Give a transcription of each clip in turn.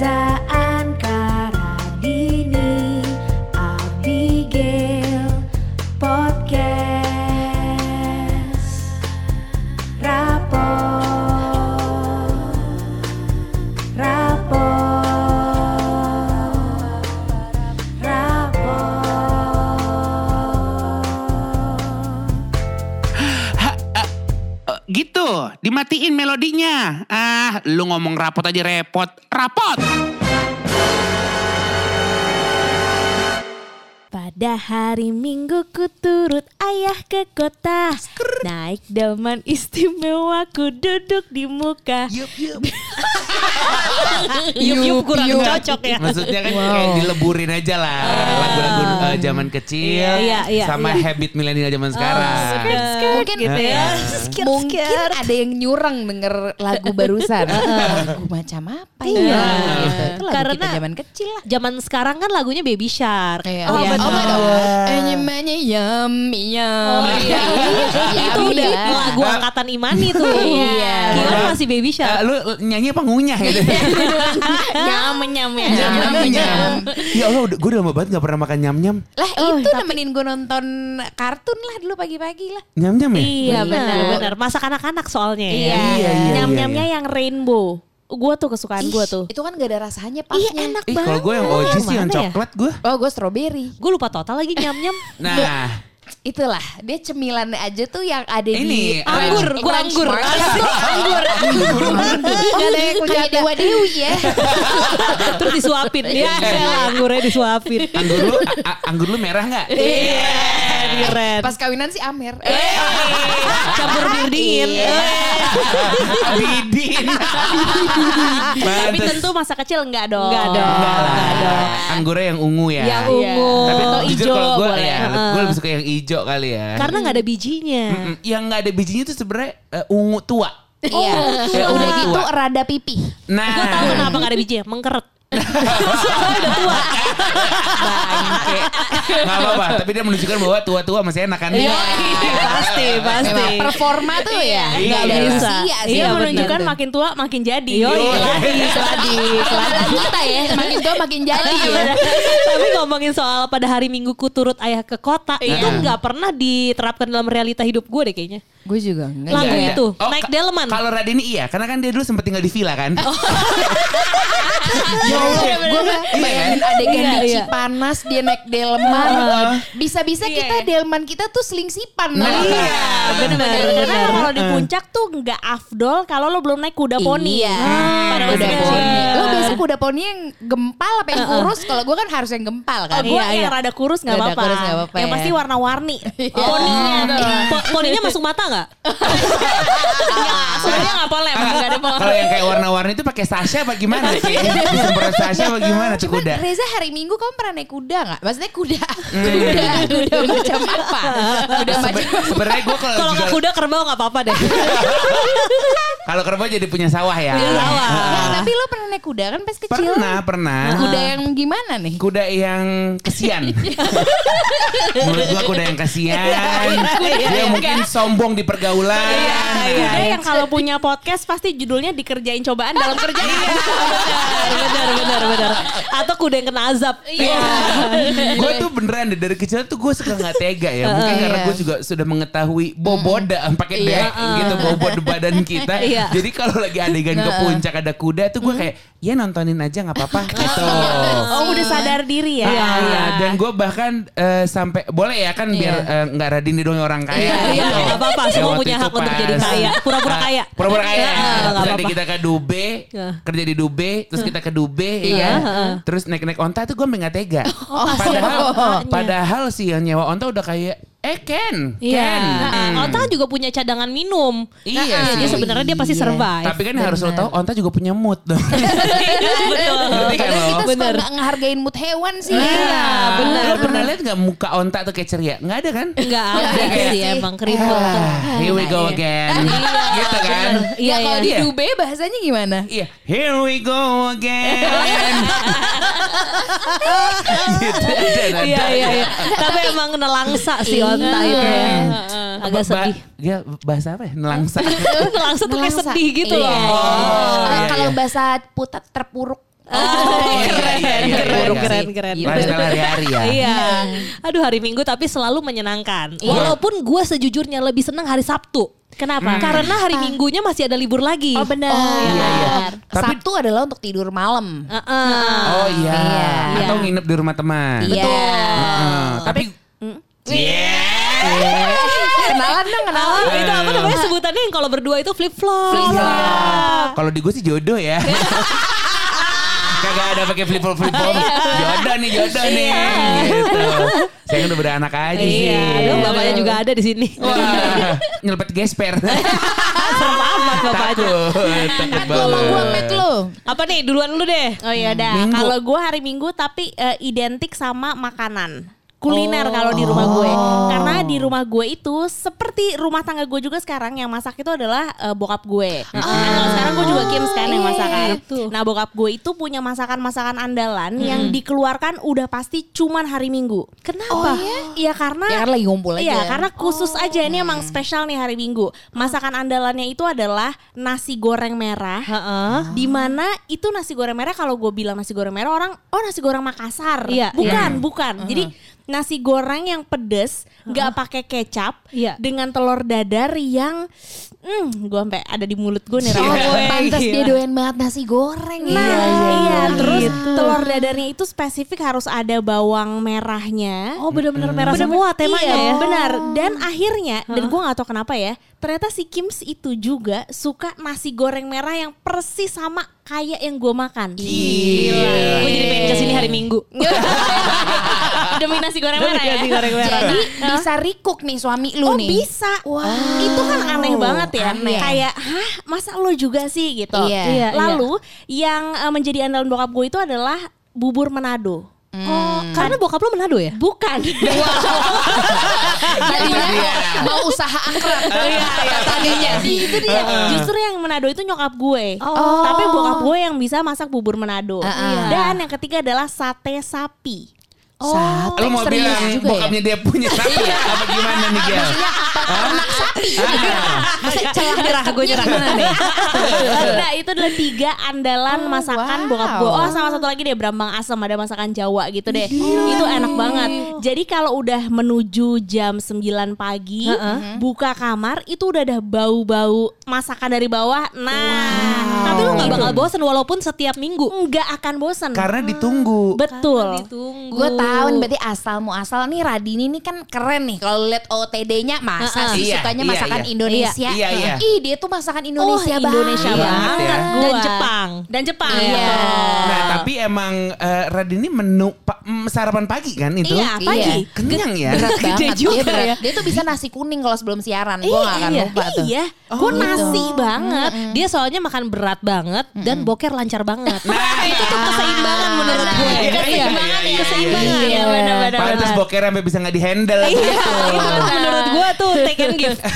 Reza rapot aja repot. Rapot! Pada hari Minggu ku turut ayah ke kota Naik delman istimewa ku duduk di muka Yup, yup. Yup yup kurang cocok ya. Maksudnya kan kayak dileburin aja lah. Lagu-lagu eh, zaman kecil Iya, iya, sama iya. habit milenial zaman sekarang. Mungkin gitu ya. Mungkin ada yang nyurang denger lagu barusan. lagu macam apa ya? Iya. Gitu. Itu lagu Karena- kita zaman kecil lah. Zaman sekarang kan lagunya Baby Shark. Iya. Oh, Iya. benar. Oh God. Eh, namanya yummy yum. Oh, iya. Itu Yummy udah ya. lagu angkatan Imani tuh. Iya. Kira masih Baby Shark. lu nyanyi apa ngunyah gitu? Nyam nyam ya. Nyam, Nyam nyam. nyam. Ya Allah, gue udah lama banget gak pernah makan nyam-nyam. Lah itu nemenin gue nonton kartun lah dulu pagi-pagi lah. Nyam-nyam ya? Iya Benar. benar. Masak anak-anak soalnya ya. Iya. Iya, iya, Nyam-nyamnya iya. yang rainbow. Gue tuh kesukaan gue tuh. Itu kan gak ada rasanya pasnya. Iya enak Ih, banget. kalau gue yang OG sih yang ya? coklat gue. Oh gue strawberry. Gue lupa total lagi nyam-nyam. Nah, Itulah dia cemilan aja tuh yang ada Ini, di anggur, Crunch anggur. Mart. anggur. Oh, ada yang kayak Dewa Dewi ya. Terus disuapin. Ya anggurnya disuapin. anggur lu, anggur lu merah nggak? Iya. Keren. Pas kawinan sih Amer. Campur bir dingin. Bidin. Tapi Pantes. tentu masa kecil enggak dong. Enggak dong. Enggak dong. Anggurnya yang ungu ya. Yang ungu. Tapi atau hijau gue boleh. ya, gue lebih suka yang hijau kali ya. Karena nggak ada bijinya. Yang nggak ada bijinya tuh sebenarnya eh, ungu tua. Iya. Ya, Udah gitu rada pipih. Nah, Gue tahu kenapa nggak ada bijinya, mengkeret. Soalnya udah tua. Bangke. Nggak apa-apa, tapi dia menunjukkan bahwa tua-tua masih enak kan? Iya, pasti, pasti. Memang performa tuh ya. Iya, Nggak iya. ada bisa. Iya bener menunjukkan makin tua makin jadi. Yo, iya. keladi. kita ya makin tua makin jadi ya. Bener. Tapi ngomongin soal pada hari Minggu ku turut ayah ke kota itu nggak pernah diterapkan dalam realita hidup gue deh kayaknya. Gue juga enggak. Lagu Iya, iya. itu, Oh, naik ka- delman. Kalau Radini iya, karena kan dia dulu sempat tinggal di villa kan. Ya Allah, gue bayangin adegan Iya, di iya. Cipanas dia naik delman. Bisa-bisa Iya, kita iya. delman kita tuh selingsipan. Nah, iya. bener. Karena kalau di puncak tuh nggak afdol kalau lo belum naik kuda poni. Iya. Pada kuda masih poni. Lo biasa kuda poni yang gempal apa yang kurus? Kalau gue kan harus yang gempal kan. Oh, gue Iya, yang iya. rada kurus nggak apa-apa. kurus nggak apa-apa Yang ya. pasti warna-warni. Iya. Poninya, Oh. po- poninya masuk mata nggak? Soalnya nggak boleh. emang nggak ada Ah, Kalau yang kayak warna-warni itu pakai Sasha apa gimana? sih? Sasha apa gimana tuh kuda? Reza hari Minggu kamu pernah naik kuda nggak? Maksudnya kuda, kuda, kuda macam apa? Kuda macam Sebe- Sebenarnya gue kalau Kalau kuda kerbau nggak apa-apa deh. kalau kerbau jadi punya sawah ya. Punya sawah. Nah, tapi lo pernah naik kuda kan pas kecil? Pernah, pernah. Kuda yang gimana nih? Kuda yang kesian. Menurut gua kuda yang kesian. Dia mungkin sombong di pergaulan. Kuda yang kalau punya podcast pasti judulnya dikerjain cobaan dalam kerjaan. Benar, benar, benar. Atau kuda yang kena azab. Iya. gue tuh beneran deh dari kecil tuh gue suka nggak tega ya. Mungkin karena Iya. gue juga sudah mengetahui boboda pakai Iya. gitu bobot badan kita. Iya. Jadi kalau lagi adegan ke puncak ada kuda tuh gue kayak ya nontonin aja nggak apa-apa gitu. Oh, udah sadar diri ya. Ah, Dan gue bahkan eh, sampai boleh ya kan biar eh, nggak Radini dong orang kaya. Iya, iya, gitu. nggak apa-apa. Ya, Semua punya itu hak untuk jadi kaya. Pura-pura Ah, kaya. Pura-pura kaya. Iya, nggak Terus nanti kita ke Dube, Iya. kerja di Dube, terus kita ke Dube, Iya, ya. Terus naik-naik onta tuh gue nggak tega. Oh, padahal, padahal sih yang nyewa onta udah kayak, eh Ken, Iya. Ken. Nah. Onta juga punya cadangan minum. Iya Nah, sih. Jadi sebenarnya dia pasti Iya. survive. Tapi kan yang harus lo tahu, onta juga punya mood dong. Betul. Ngerti kan kita suka Bener. nggak ngehargain mood hewan sih. Iya, bener. Lo pernah lihat nggak muka onta tuh kayak ceria? Nggak ada kan? Enggak ada Iya sih sih. emang keriput tuh. Ah, here we go again. gitu kan? Iya, Ya kalau iya. di Iya. Dube bahasanya gimana? Iya, here we go again. gitu. Iya iya iya. Tapi emang nelangsa sih onta itu ya. Agak Ba- sedih. Dia bahasa apa ya? Nelangsa. nelangsa tuh kayak sedih gitu Iya. loh. Eh, iya, kalau iya. bahasa putat terpuruk iya, keren, iya, iya, keren, iya. keren, keren. Lifestyle hari-hari ya. Iya. Aduh hari Minggu tapi selalu menyenangkan. Iya. Walaupun gue sejujurnya lebih seneng hari Sabtu. Kenapa? Karena hari Minggunya masih ada libur lagi. Oh benar. Iya, iya. Tapi- Sabtu adalah untuk tidur malam. Heeh. Oh iya. Iya. Atau nginep di rumah teman. Iya. Heeh. Tapi Iya. Kenalan dong, kenalan. Oh, itu apa namanya sebutannya yang kalau berdua itu flip flop. Kalau di gue sih jodoh ya. Kagak ada pakai flip flop flip flop. Jodoh nih, jodoh nih. Gitu. Saya kan udah beranak aja sih. Iya, aduh bapaknya juga ada di sini. Wah, nyelepet gesper. Serem amat bapaknya. Takut, takut gue, banget. met lo. Apa nih duluan lu deh. Oh iya dah. Kalau gue hari Minggu tapi eh, identik sama makanan. Kuliner kalau di rumah gue. Karena di rumah gue itu seperti rumah tangga gue juga sekarang yang masak itu adalah eh, bokap gue. Nah, kalau sekarang gue juga Kim kan yang masakan. Nah, bokap gue itu punya masakan-masakan andalan yang dikeluarkan udah pasti cuman hari Minggu. Kenapa? Iya karena Ya kan lagi ngumpul aja. Iya, karena khusus aja ini emang spesial nih hari Minggu. Masakan andalannya itu adalah nasi goreng merah. Heeh. Di mana itu nasi goreng merah kalau gue bilang nasi goreng merah orang oh nasi goreng Makassar. Iya, bukan, bukan. Jadi nasi goreng yang pedes, nggak pakai kecap Iya. dengan telur dadar yang hmm, gue sampai ada di mulut gue nih Oh, Ram. Gue pantas dia doyan banget nasi goreng Nah, ya. iya, terus Gitu. telur dadarnya itu spesifik harus ada bawang merahnya. Oh bener-bener merah semua temanya iya, ya. benar. Dan akhirnya dan gue gak tahu kenapa ya, ternyata si Kims itu juga suka nasi goreng merah yang persis sama kayak yang gue makan. Gila. Gue jadi pengen ke sini hari Minggu. Demi nasi goreng merah ya. Nasi goreng merah. Jadi bisa rikuk nih suami lu Oh nih. bisa, itu kan aneh banget ya. Aneh. Kayak, hah masa lo juga sih gitu. Iya. Iya, Lalu yang eh, menjadi andalan bokap gue itu adalah bubur Manado. Oh, karena bokap lu Manado ya? Bukan. Jadinya dia. mau usaha akrab. Iya, iya. Tadinya. itu dia. Justru yang Manado itu nyokap gue. Oh. Tapi bokap gue yang bisa masak bubur Manado. Iya. Dan yang ketiga adalah sate sapi. Sate Lo mau serius bilang juga ya? bokapnya dia punya sapi apa gimana nih Gel? Masa celah nyerah gue nyerah mana nih? nah itu adalah tiga andalan masakan wow. bokap gue. Oh sama satu lagi deh Brambang Asem ada masakan Jawa gitu deh. Itu enak banget. Jadi kalau udah menuju jam 9 pagi buka kamar itu udah ada bau-bau masakan dari bawah. Nah, Tapi lu gak itu. bakal bosan walaupun setiap minggu. nggak akan bosan. Karena ditunggu. Betul. Ditunggu. Gue tahu nih berarti asal muasal nih Radini ini kan keren nih kalau lihat OTD-nya masa sih Iya, sukanya iya, masakan iya. Indonesia. Iya, iya. Ih dia tuh masakan Indonesia oh, Indonesia banget. banget. Iya. gua. Dan Jepang. Dan Jepang. Iya. Nah tapi emang eh, Radini menu pa- mm, sarapan pagi kan itu? Iya, pagi. Iya. Kenyang ya? Berat Gede banget juga dia berat. ya. Dia tuh bisa nasi kuning kalau sebelum siaran. Gue gak akan iya, lupa tuh. Iya, Oh, gue gitu. nasi banget. Dia soalnya makan berat banget dan boker lancar banget. Nah, itu tuh keseimbangan menurut gue. Iya, iya, Keseimbangan iya, ya, keseimbangan. Iya, benar-benar. Pantes boker sampai bisa nggak dihandle Iya, gitu. itu menurut gue tuh take and give.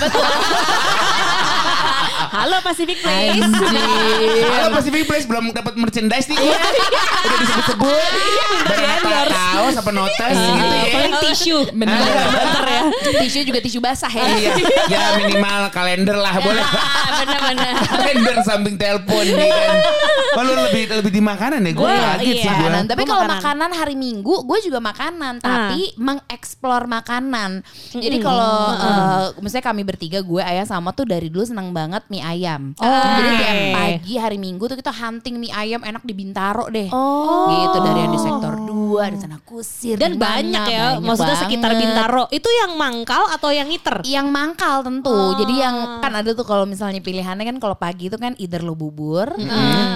Halo Pacific Place. Halo Pacific Place belum dapat merchandise nih. Udah disebut-sebut. Barang kaos apa notas gitu ya. Paling tisu. Bener. Bener ya. Tisu juga tisu basah ya. Iya, ya minimal kalender lah boleh. Benar-benar. kalender samping telepon nih kan. Kalau lebih lebih di makanan ya, gue Gua, kaget sih iya. gue. Tapi kalau makanan. hari Minggu, gue juga makanan, tapi mengeksplor makanan. Jadi kalau eh, misalnya kami bertiga, gue ayah sama tuh dari dulu senang banget mie ayam. Jadi tiap pagi hari Minggu tuh kita hunting mie ayam enak di Bintaro deh. Oh. Gitu dari yang di sektor 2, di sana kusir. Dan mana, banyak ya, banyak maksudnya sekitar banget. Bintaro. Itu yang mangkal atau yang ngiter? Yang mangkal tentu. Jadi yang kan ada tuh kalau misalnya pilihannya kan kalau pagi itu kan either lo bubur,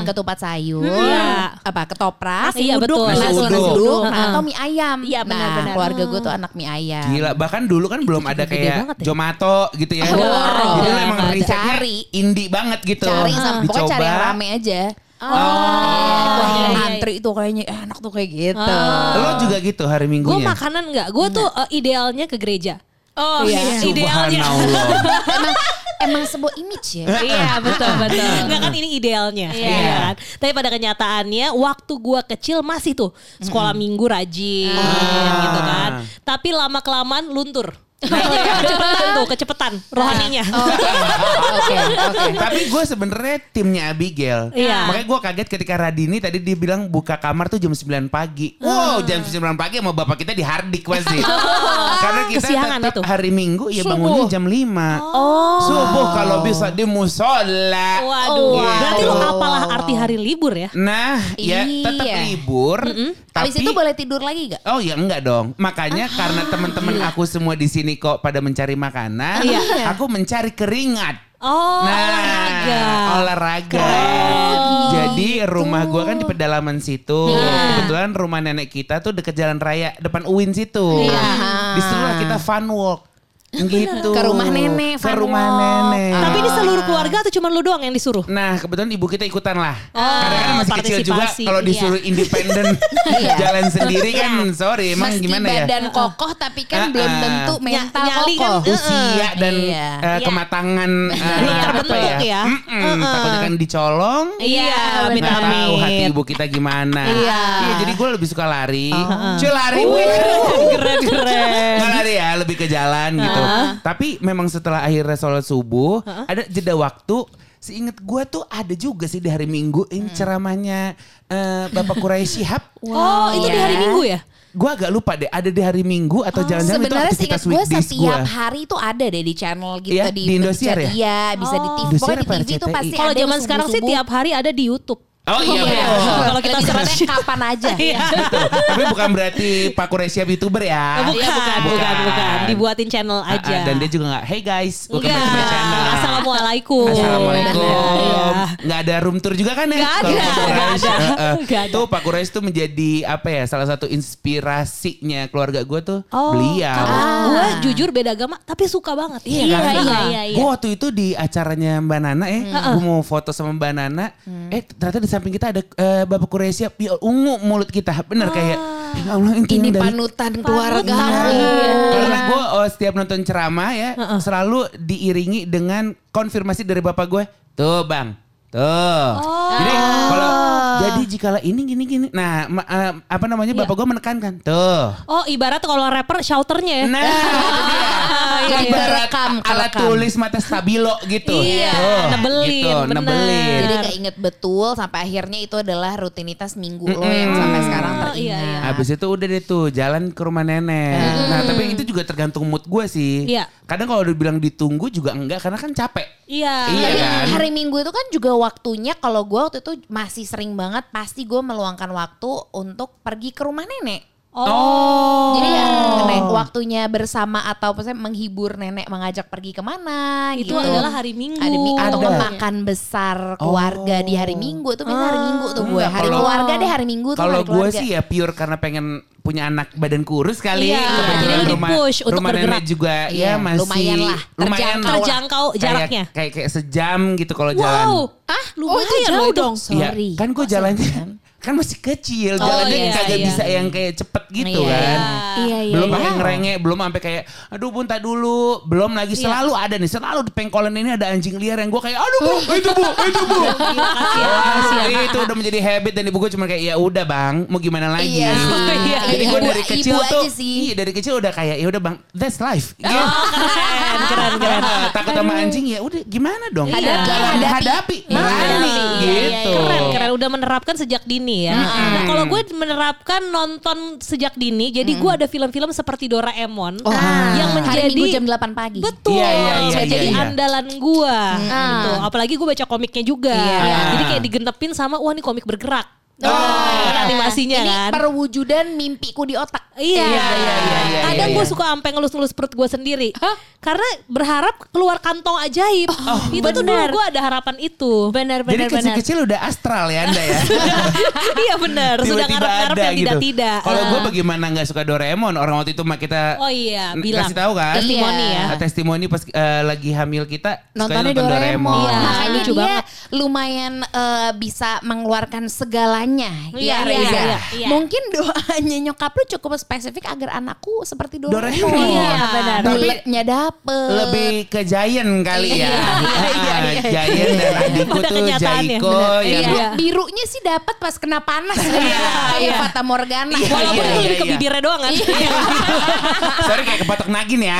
ketupat sayur, Iya. apa ketoprak, Nasi Iya, uduk, nasi nasi, uduk. uduk, nah, atau mie ayam. Iya, nah, benar-benar. keluarga gue tuh anak mie ayam. Gila, bahkan dulu kan belum ada kayak ya. Jomato gitu ya. Oh, Jadi emang risetnya Cari. Indie banget gitu. Cari sama pokoknya Dicoba. cari yang rame aja. Oh. Wah, iya, iya. antri itu kayaknya enak tuh kayak gitu. Lo juga gitu hari Gue Minggunya? makanan enggak, gue tuh eh, idealnya ke gereja. Oh Iya. Idealnya. Subhanallah. emang emang sebuah image ya. Iya betul betul. Enggak kan ini idealnya Iya. ya kan? Tapi pada kenyataannya waktu gua kecil masih tuh sekolah minggu rajin gitu kan. Tapi lama kelamaan luntur. Kecepatan tuh, kecepatan rohaninya. Oke, oke. Tapi gue sebenarnya timnya Abigail. Iya. Makanya gue kaget ketika Radini tadi dia bilang buka kamar tuh jam 9 pagi. Wow, jam 9 pagi sama bapak kita di Hardik pasti. Karena kita Kesiangan tetap itu. hari Minggu ya bangunnya jam 5. Oh. Subuh kalau bisa di musola. Waduh. Berarti lo apalah arti hari libur ya? Nah, ya tetap Iya. libur. Tapi Habis itu boleh tidur lagi gak? Oh ya enggak dong. Makanya karena teman-teman aku semua di sini kok pada mencari makanan, Iya. aku mencari keringat. Oh, Nah, olahraga. olahraga. Jadi rumah gua kan di pedalaman situ. Iya. Kebetulan rumah nenek kita tuh deket jalan raya depan UIN situ. Iya. Di situlah kita fun walk. Gitu. Ke rumah nenek, Ke rumah nenek. Tapi ini seluruh keluarga atau cuma lu doang yang disuruh? Nah kebetulan ibu kita ikutan lah. Oh, Karena kan masih kecil juga kalau iya. disuruh independen Iya. jalan sendiri kan sorry emang Meski gimana ya. badan kokoh tapi kan Uh-uh. belum tentu mental nyali kan, kokoh. Usia dan Iya. Iya. kematangan Belum apa terbentuk ya. Mm-mm, Takutnya kan dicolong. Iya, Nggak tahu hati ibu kita gimana. Iya. jadi gue lebih suka lari. Cuy lari. Uh, keren keren. Lari ya, lebih ke jalan gitu. Tapi memang setelah akhirnya sholat subuh, ada jeda waktu. Seingat gue tuh ada juga sih di hari Minggu ini ceramahnya eh, Bapak Quraisy Shihab. Oh, itu di Iya. hari Minggu ya? Gue agak lupa deh, ada di hari Minggu atau jangan-jangan itu Sebenarnya aktivitas seingat gue setiap gue. hari itu ada deh di channel gitu Iya, di, di Indosiar ya? Iya, bisa di TV. Pokoknya di TV itu RCTI? pasti Kalau zaman sekarang sih tiap hari ada di YouTube. Oh iya Iya. betul. Kalau kita tepatnya kapan aja. Iya. Betul. Tapi bukan berarti Pak Quraisy youtuber ya. Bukan, Iya, bukan, bukan, bukan, bukan. Dibuatin channel Ah, ah, aja. dan dia juga nggak, hey guys, welcome back to my Enggak. channel. Assalamualaikum. Assalamualaikum. Iya. Nggak ada room tour juga kan ya? Nggak Kalau ada, Pak nggak Quraisy. ada. Tuh Pak Quraisy tuh menjadi apa ya? Salah satu inspirasinya keluarga gue tuh Oh, beliau. Gue jujur beda agama tapi suka banget. Iya, Iya, kan? iya, iya, iya. Gue waktu itu di acaranya Mbak Nana eh, gue mau foto sama Mbak Nana, eh ternyata di samping kita ada eh, Bapak Quraisy ya ungu mulut kita, bener kayak ya Allah Ini dari panutan keluarga. Iya. Karena gue oh, setiap nonton ceramah ya selalu diiringi dengan konfirmasi dari bapak gue. Tuh bang, tuh. Jadi kalau jadi jikalau ini gini gini. Nah ma- eh, apa namanya bapak gue menekankan. Tuh. Oh ibarat kalau rapper shouternya ya. Nah itu dia. iya, iya. Ibarat Kerekam, alat kerekam. tulis mata stabilo gitu. Iya, Tuh, nebelin, gitu, bener. nebelin. Jadi keinget betul sampai akhirnya itu adalah rutinitas minggu lo yang sampai sekarang iya, teringat. iya. Habis itu udah deh tuh jalan ke rumah nenek. Nah tapi itu juga tergantung mood gue sih. Iya. Kadang kalau dibilang ditunggu juga enggak karena kan capek. Iya. Iya kan? hari Minggu itu kan juga waktunya kalau gue waktu itu masih sering banget pasti gue meluangkan waktu untuk pergi ke rumah nenek. Oh. Jadi ya nenek waktunya bersama atau misalnya menghibur nenek mengajak pergi ke mana itu gitu. adalah hari Minggu. Ada mi- atau Ada. makan besar keluarga di hari Minggu itu biasanya hari Minggu tuh gue. Enggak, Hari kalau- keluarga deh hari Minggu tuh Kalau gue sih ya pure karena pengen punya anak badan kurus kali. Iya, Kebetulan jadi lu rumah, di-push untuk rumah bergerak. nenek juga Iya, ya masih lumayan lah, lumayan terjangkau Terjangkau Kayak- jaraknya. Kayak, kayak sejam gitu kalau jalan. Wow. Ah, lumayan loh itu. Iya, Sorry. kan gue jalannya kan masih kecil, Oh, jalannya iya, kagak iya. bisa yang kayak cepet gitu Iya, kan. Iya iya. belum iya. pakai ngerengek, belum sampai kayak aduh bun tak dulu, belum lagi Iya. selalu ada nih, selalu di pengkolan ini ada anjing liar yang gue kayak aduh bu, itu bu, itu bu. Wah, itu udah menjadi habit dan ibu gue cuma kayak ya udah bang, mau gimana lagi? Iya. Iya, Jadi iya. gue Ibu- dari kecil ibu tuh, aja sih. iya dari kecil udah kayak ya udah bang, that's life. Gitu. Keren, keren, keren. Ah, takut sama anjing ya udah gimana dong? Iya. Hadapi. hadapi, Iya, berani iya, gitu. Keren, keren. Udah menerapkan sejak dini ya. Nah, kalau gue menerapkan nonton sejak dini, jadi gue ada film-film seperti Doraemon yang menjadi hari Minggu jam 8 pagi. Betul, Iya, iya, iya, jadi iya, iya. andalan gua gitu. Apalagi gue baca komiknya juga, Iya. jadi kayak digentepin sama wah ini komik bergerak. Oh. Nah, animasinya Ini kan. perwujudan mimpiku di otak. Iya, Iya, iya, iya, iya, kadang iya, gue iya. suka sampai ngelus-ngelus perut gue sendiri, karena berharap keluar kantong ajaib. itu tuh dulu bener. gue ada harapan itu. Benar Jadi benar benar. kecil-kecil udah astral ya anda ya. iya bener, sudah ngarep-ngarep ada yang gitu. tidak-tidak. Kalau gue bagaimana nggak suka Doraemon orang waktu itu mah kita Oh iya, bilang. kasih tahu kan. Testimoni ya. Nah, testimoni pas eh, lagi hamil kita Nontonnya nonton Doraemon. Iya, Makanya dia banget. lumayan eh, bisa mengeluarkan segalanya doanya. Iya, ya, iya, iya, iya. Mungkin doanya nyokap lu cukup spesifik agar anakku seperti Doraemon. Doraemon. Iya, benar. Tapi Buletnya dapet. lebih ke Giant kali ya. Iya, iya, Ah, iya. Giant dan adikku tuh kenyataannya, Jaiko yang Iya. Birunya sih dapat pas kena panas. Iya. Kayak Fata Morgana. Iya, Walaupun iya, itu lebih iya, ke iya. bibirnya doang kan. Sorry kayak kepatok nagin ya.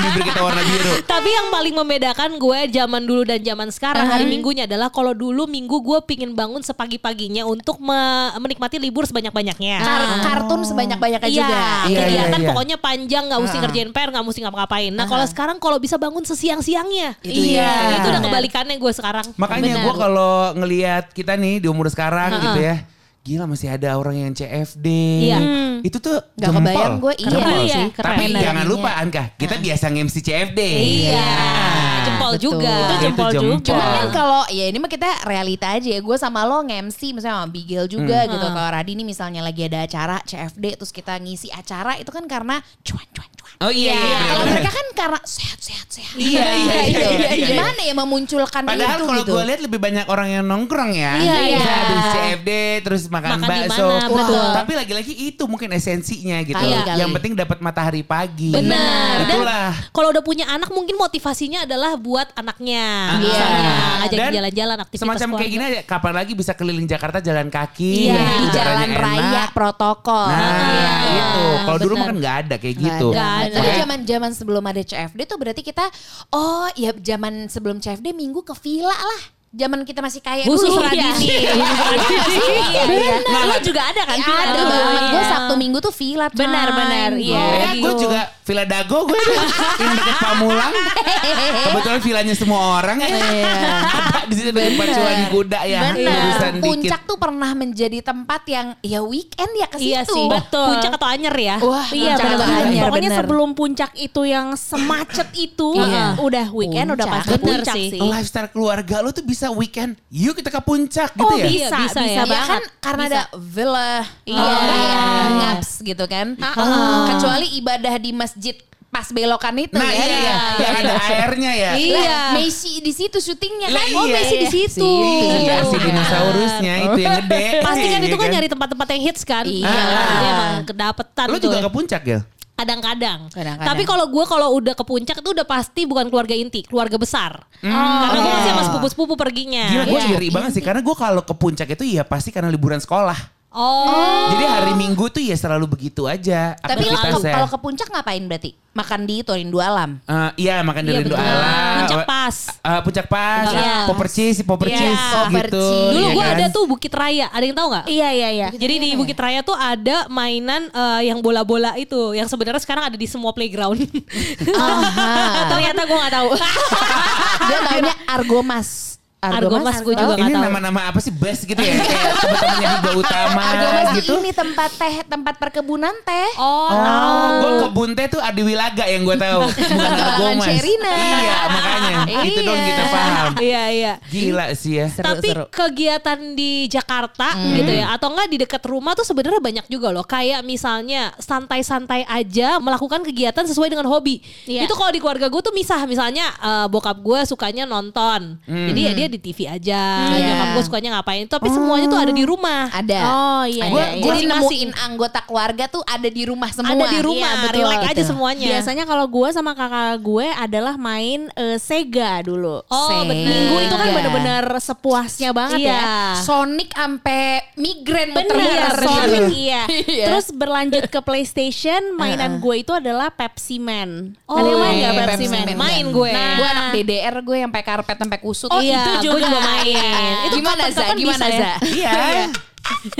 Bibir kita warna biru. Tapi yang paling membedakan gue zaman dulu dan zaman sekarang hari minggunya adalah kalau dulu minggu gue pingin bangun sepagi-paginya untuk me- menikmati libur sebanyak-banyaknya. Kar- kartun sebanyak-banyaknya Iya, juga. Iya, kegiatan iya, iya. pokoknya panjang nggak mesti ngerjain PR, nggak mesti ngapa-ngapain. Nah kalau sekarang kalau bisa bangun sesiang-siangnya, Itu iya, iya. itu udah kebalikannya gue sekarang. Makanya gue kalau ngelihat kita nih di umur sekarang gitu ya. Gila masih ada orang yang CFD. Iya. Itu tuh Gak jempol. kebayang gue iya Jempol. Iya. sih. Keren. Tapi jangan lupa Anka, kita biasa nge-MC CFD. Iya, jempol betul. juga. Itu jempol Itu juga. Cuman kan kalau ya ini mah kita realita aja ya. Gue sama lo nge-MC misalnya sama Bigel juga gitu. Kalau Radini misalnya lagi ada acara CFD terus kita ngisi acara itu kan karena cuan cuan cuan. Oh iya, iya, Kalau benar. mereka kan karena sehat sehat sehat. Iya, iya, iya, Gitu. iya, iya. Gimana ya memunculkan Padahal itu kalau gitu. gue lihat lebih banyak orang yang nongkrong ya. Iya, Bisa iya. habis CFD terus makan, Makan bakso. mana, betul. Tapi lagi-lagi itu mungkin esensinya gitu. Kali, kali. Yang penting dapat matahari pagi. Benar. Itulah. kalau udah punya anak mungkin motivasinya adalah buat anaknya. Ah. Misalnya ngajak Dan jalan-jalan aktivitas Semacam kayak keluarga. gini aja, kapan lagi bisa keliling Jakarta jalan kaki. Iya, di jalan raya enak. protokol. Nah, Iya. gitu. Kalau dulu kan nggak ada kayak gitu. ada. Tapi zaman zaman sebelum ada CFD tuh berarti kita oh ya zaman sebelum CFD minggu ke villa lah. Zaman kita masih kaya Khusus dulu. Radini. Iya. Iya, iya. Nah, Lo juga ada kan? Villa ada tuh? banget. Gue Iya. Sabtu Minggu tuh villa. Benar, benar, iya. Ya, Gitu. gue juga Villa Dago gue yang deket Pamulang. Kebetulan villanya semua orang ya. Ada di situ dari pacuan kuda ya. Benar. Puncak tuh pernah menjadi tempat yang ya weekend ya ke situ. Iya sih, Betul. Puncak atau Anyer ya. Wah, Iya puncak benar. banget. Pokoknya sebelum puncak itu yang semacet itu, Iya. udah weekend udah pasti Bener puncak sih. sih. Lifestyle keluarga lo tuh bisa weekend. Yuk kita ke puncak gitu Oh ya. bisa, Iya, bisa bisa, ya. Ya banget. kan karena Bisa. ada villa, Iya. ya Iya. ngaps gitu kan. Kecuali ibadah di masjid pas belokan itu Nah ya. iya, yang ada airnya ya. Iya. Lah, Messi di situ syutingnya Lah, kan. iya. Messi di situ. Iya si dinosaurusnya itu yang gede. Pasti kan itu Iya kan nyari tempat-tempat yang hits kan. Iya. Jadi emang kedapetan Lo tuh. juga ke puncak ya? Kadang-kadang. Tapi kalau gue kalau udah ke puncak itu udah pasti bukan keluarga inti, keluarga besar. Karena gue masih sama sepupu-sepupu perginya. Gila gue Iya. ngeri banget sih karena gue kalau ke puncak itu ya pasti karena liburan sekolah. Oh. Jadi hari Minggu tuh ya selalu begitu aja Tapi lo ke- aktivitasnya. kalau ke puncak ngapain berarti? Makan di itu Rindu Alam. Eh, iya makan di Iya, Rindu betul. Alam. Puncak pas. Eh, puncak pas. Iya. Poppercis, si Poppercis Iya. gitu. Poppercis. Dulu iya gue kan? ada tuh Bukit Raya, ada yang tahu nggak? Iya iya iya. Jadi di Bukit Raya tuh ada mainan eh, yang bola-bola itu, yang sebenarnya sekarang ada di semua playground. Ternyata gue nggak tahu. Dia taunya Argomas. Argomas gue juga Ini nama-nama apa sih best gitu ya? Kayak teman-temannya Utama Argomas gitu. ini tempat teh, tempat perkebunan teh. Oh, Oh, gue kebun teh tuh Adi Wilaga yang gue tahu, bukan Argomas. Sherina. Iya, makanya. Itu dong kita paham. Iya iya. Gila sih ya. Seru, Tapi seru. kegiatan di Jakarta gitu ya atau enggak di dekat rumah tuh sebenarnya banyak juga loh. Kayak misalnya santai-santai aja melakukan kegiatan sesuai dengan hobi. Iya. Itu kalau di keluarga gue tuh misah misalnya eh, bokap gue sukanya nonton. Jadi ya dia di TV aja. Iya. Nyokap gue sukanya ngapain. Tapi semuanya tuh ada di rumah. Ada. Oh, iya, Ada. iya, iya. Jadi nemuin anggota keluarga tuh ada di rumah semua. Ada di rumah, Iya, betul. relax aja Betul. semuanya. Biasanya kalau gue sama kakak gue adalah main eh, Sega dulu. Oh, Sega. betul. Minggu itu kan Iya. bener-bener sepuasnya banget Iya. ya. Sonic sampai migrain Bener, muter-muter. Sonic iya. Iya. Terus berlanjut ke PlayStation, mainan gue itu adalah Pepsi Man. Oh, Ada yang main iya, Pepsi, Pepsi Man? Man. Main gue. Nah, Gue anak DDR gue yang sampai karpet sampai kusut. Oh, iya, itu juga. juga main. Itu gimana Za? Gimana ya? Za? Iya.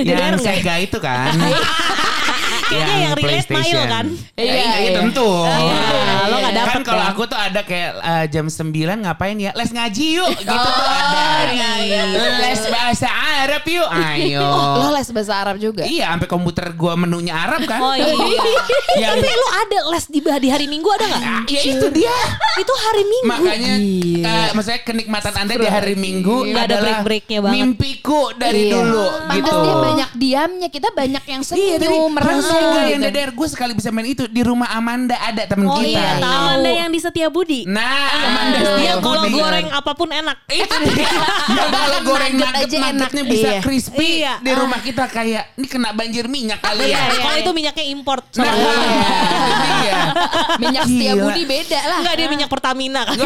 Yang Sega itu kan. Kayaknya yang relate PlayStation. Mail kan? Iya, Iya, iya, iya. tentu. Iya, lo nggak dapet Kan kalau dong. aku tuh ada kayak eh, jam 9 ngapain ya? Les ngaji yuk gitu Oh, tuh ada. iya, Les bahasa Arab yuk. Ayo. Oh, Lo les bahasa Arab juga? Iya, sampai komputer gua menunya Arab kan. Oh iya. Yang Tapi lu ada les di, di hari Minggu ada nggak? Ah, ya itu dia. Itu hari Minggu. Makanya eh, maksudnya kenikmatan Anda di hari Minggu ada adalah break-breaknya banget. mimpiku dari Iya. dulu Pantas gitu. dia banyak diamnya, kita banyak yang Iya, senyum, merenung. Gue yang. DDR gue sekali bisa main itu di rumah Amanda ada temen Oh kita. iya, tahu. Amanda yang di Setiabudi. Nah, Amanda Dia Setia kalau Budi. goreng apa pun enak. itu dia. Yang kalau goreng nugget nuggetnya bisa Iya. crispy Iya. di rumah kita kayak ini kena banjir minyak kali ya. Kalau itu minyaknya import. Nah, itu dia. Minyak setia budi beda lah. Enggak dia minyak Pertamina kan.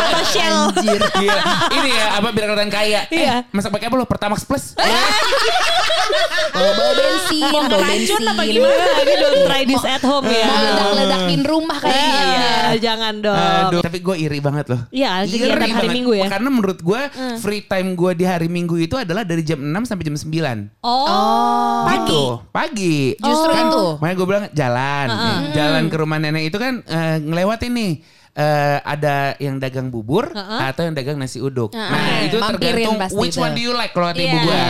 Atau Shell. Anjir. Iya. Ini ya apa biar kelihatan kaya. Iya. Eh, masak pakai apa lo? Pertamax Plus. Bawa bensin, bawa bensin. apa gimana? Ini don't try this at home ya. Mau ledak-ledakin rumah kayaknya. Iya, jangan dong. Aduh, tapi gue iri banget loh. Iya, Iri kegiatan hari banget. Minggu ya. Karena menurut gue free time gue di hari Minggu itu adalah dari jam 6 sampai jam 9. Oh. Gitu, pagi. Justru kan, itu. Makanya gue bilang jalan. Nih, Jalan ke rumah nenek itu kan eh, ngelewatin nih. eh, ada yang dagang bubur atau yang dagang nasi uduk. Nah, itu Mampirin tergantung which itu. one do you like kalau kata ibu Iya. gue.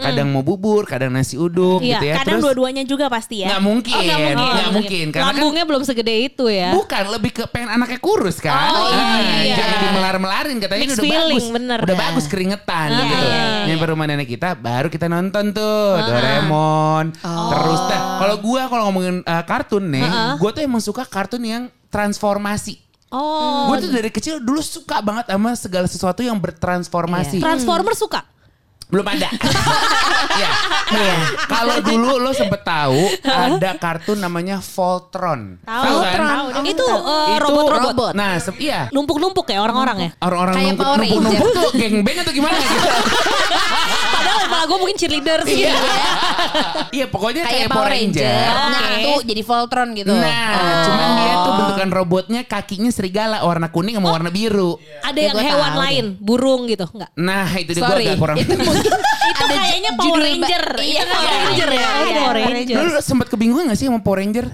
Kadang mau bubur, kadang nasi uduk Iya, gitu ya. Kadang dua-duanya juga pasti ya. nggak mungkin, Oh, nggak mungkin. nggak mungkin. Karena kan Lambungnya belum segede itu ya. Bukan, lebih ke pengen anaknya kurus kan. Oh, Ah, iya. Jangan dimelar-melarin katanya Mixed ini udah feeling, bagus. bener. Udah bagus keringetan Ah, gitu. iya, Nyampe rumah nenek kita baru kita nonton tuh Doraemon. Terus dah kalau gua kalau ngomongin uh, kartun nih, gua tuh emang suka kartun yang transformasi. Oh. Gue tuh dari kecil dulu suka banget sama segala sesuatu yang bertransformasi. Transformer suka. Belum ada. ya. Kalau dulu lo sempet tahu ada kartun namanya Voltron. Tahu, kan? tahu. Itu uh, Itu robot-robot. robot. Nah, se- iya. Numpuk-numpuk ya orang-orang ya. Orang-orang Kayak numpuk, Power numpuk, Ranger. numpuk tuh gengbeng atau gimana gitu. Padahal kepala gue mungkin cheerleader sih. Iya. Iya, pokoknya Kayak Power Ranger, Oke. nyatu jadi Voltron gitu. Nah, cuman dia tuh bentukan robotnya kakinya serigala warna kuning sama warna biru. Ada Ya, yang gua hewan tahu lain, burung gitu, enggak? Nah, itu dia gue Sorry, agak kurang. Itu ada kayaknya Power Ranger. Iya, Itu Power iya, Ranger ya? iya, Oh, iya. Power Ranger. Dulu lu sempat kebingungan gak sih sama Power Ranger?